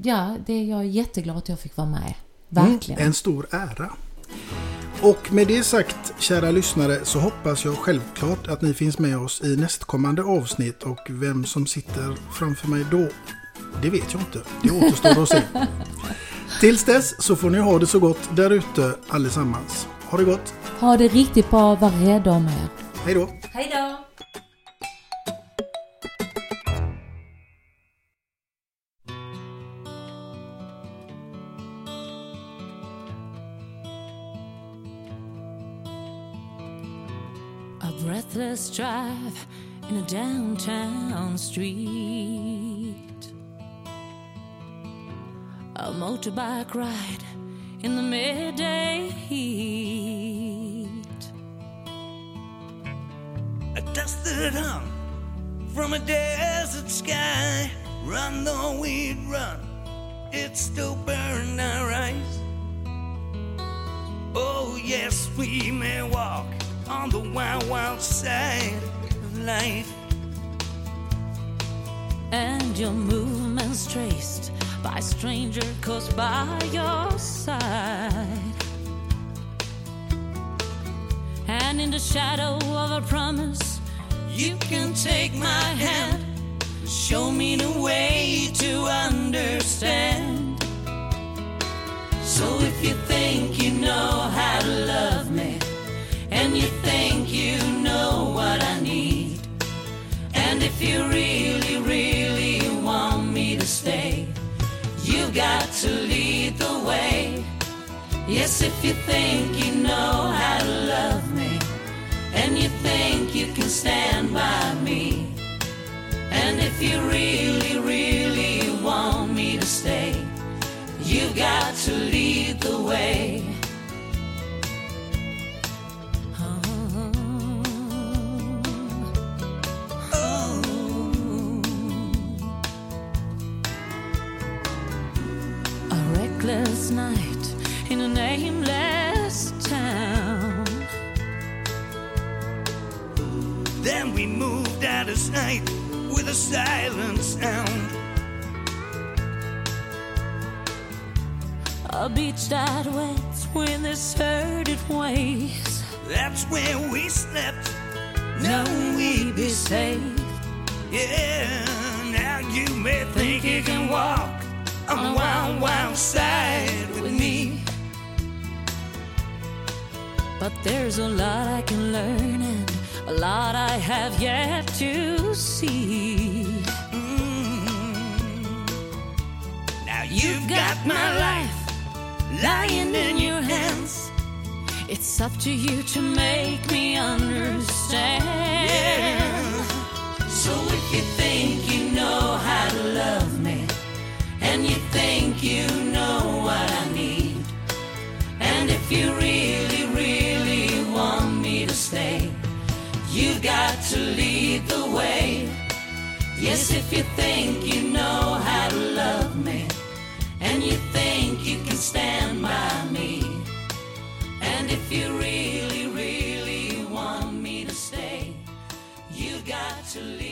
ja, det, jag är jätteglad att jag fick vara med. Verkligen. Mm, en stor ära. Och med det sagt, kära lyssnare, så hoppas jag självklart att ni finns med oss i nästkommande avsnitt och vem som sitter framför mig då, det vet jag inte. Det återstår att se. Tills dess så får ni ha det så gott där ute allesammans. Ha det gott. Ha det riktigt bra. Var rädda om er. Hej då. Hej då! A breathless drive in a downtown street. A motorbike ride in the midday heat. A dusted hum from a desert sky. Run though we'd run, it still burned our eyes. Oh, yes, we may walk on the wild, wild side of life. And your movements traced by stranger close by your side. And in the shadow of a promise, you can take my hand. Show me the way to understand. So if you think you know how to love me, and you think you know what I need, and if you really, really want me to stay, got to lead the way. Yes, if you think you know how to love me, and you think you can stand by me, and if you really, really want me to stay, you got to lead the way. Moved out of sight with a silent sound. A beach that waits with deserted waves. That's where we slept. Know we'd be safe. Yeah, now you may think you can walk on the wild, wild side with me. But there's a lot I can learn a lot I have yet to see. Now you've got my life lying in your hands. It's up to you to make me understand. So if you think you know how to love me, and you think you know what I need, and if you really, really got to lead the way. Yes, if you think you know how to love me, and you think you can stand by me, and if you really, really want me to stay, you got to lead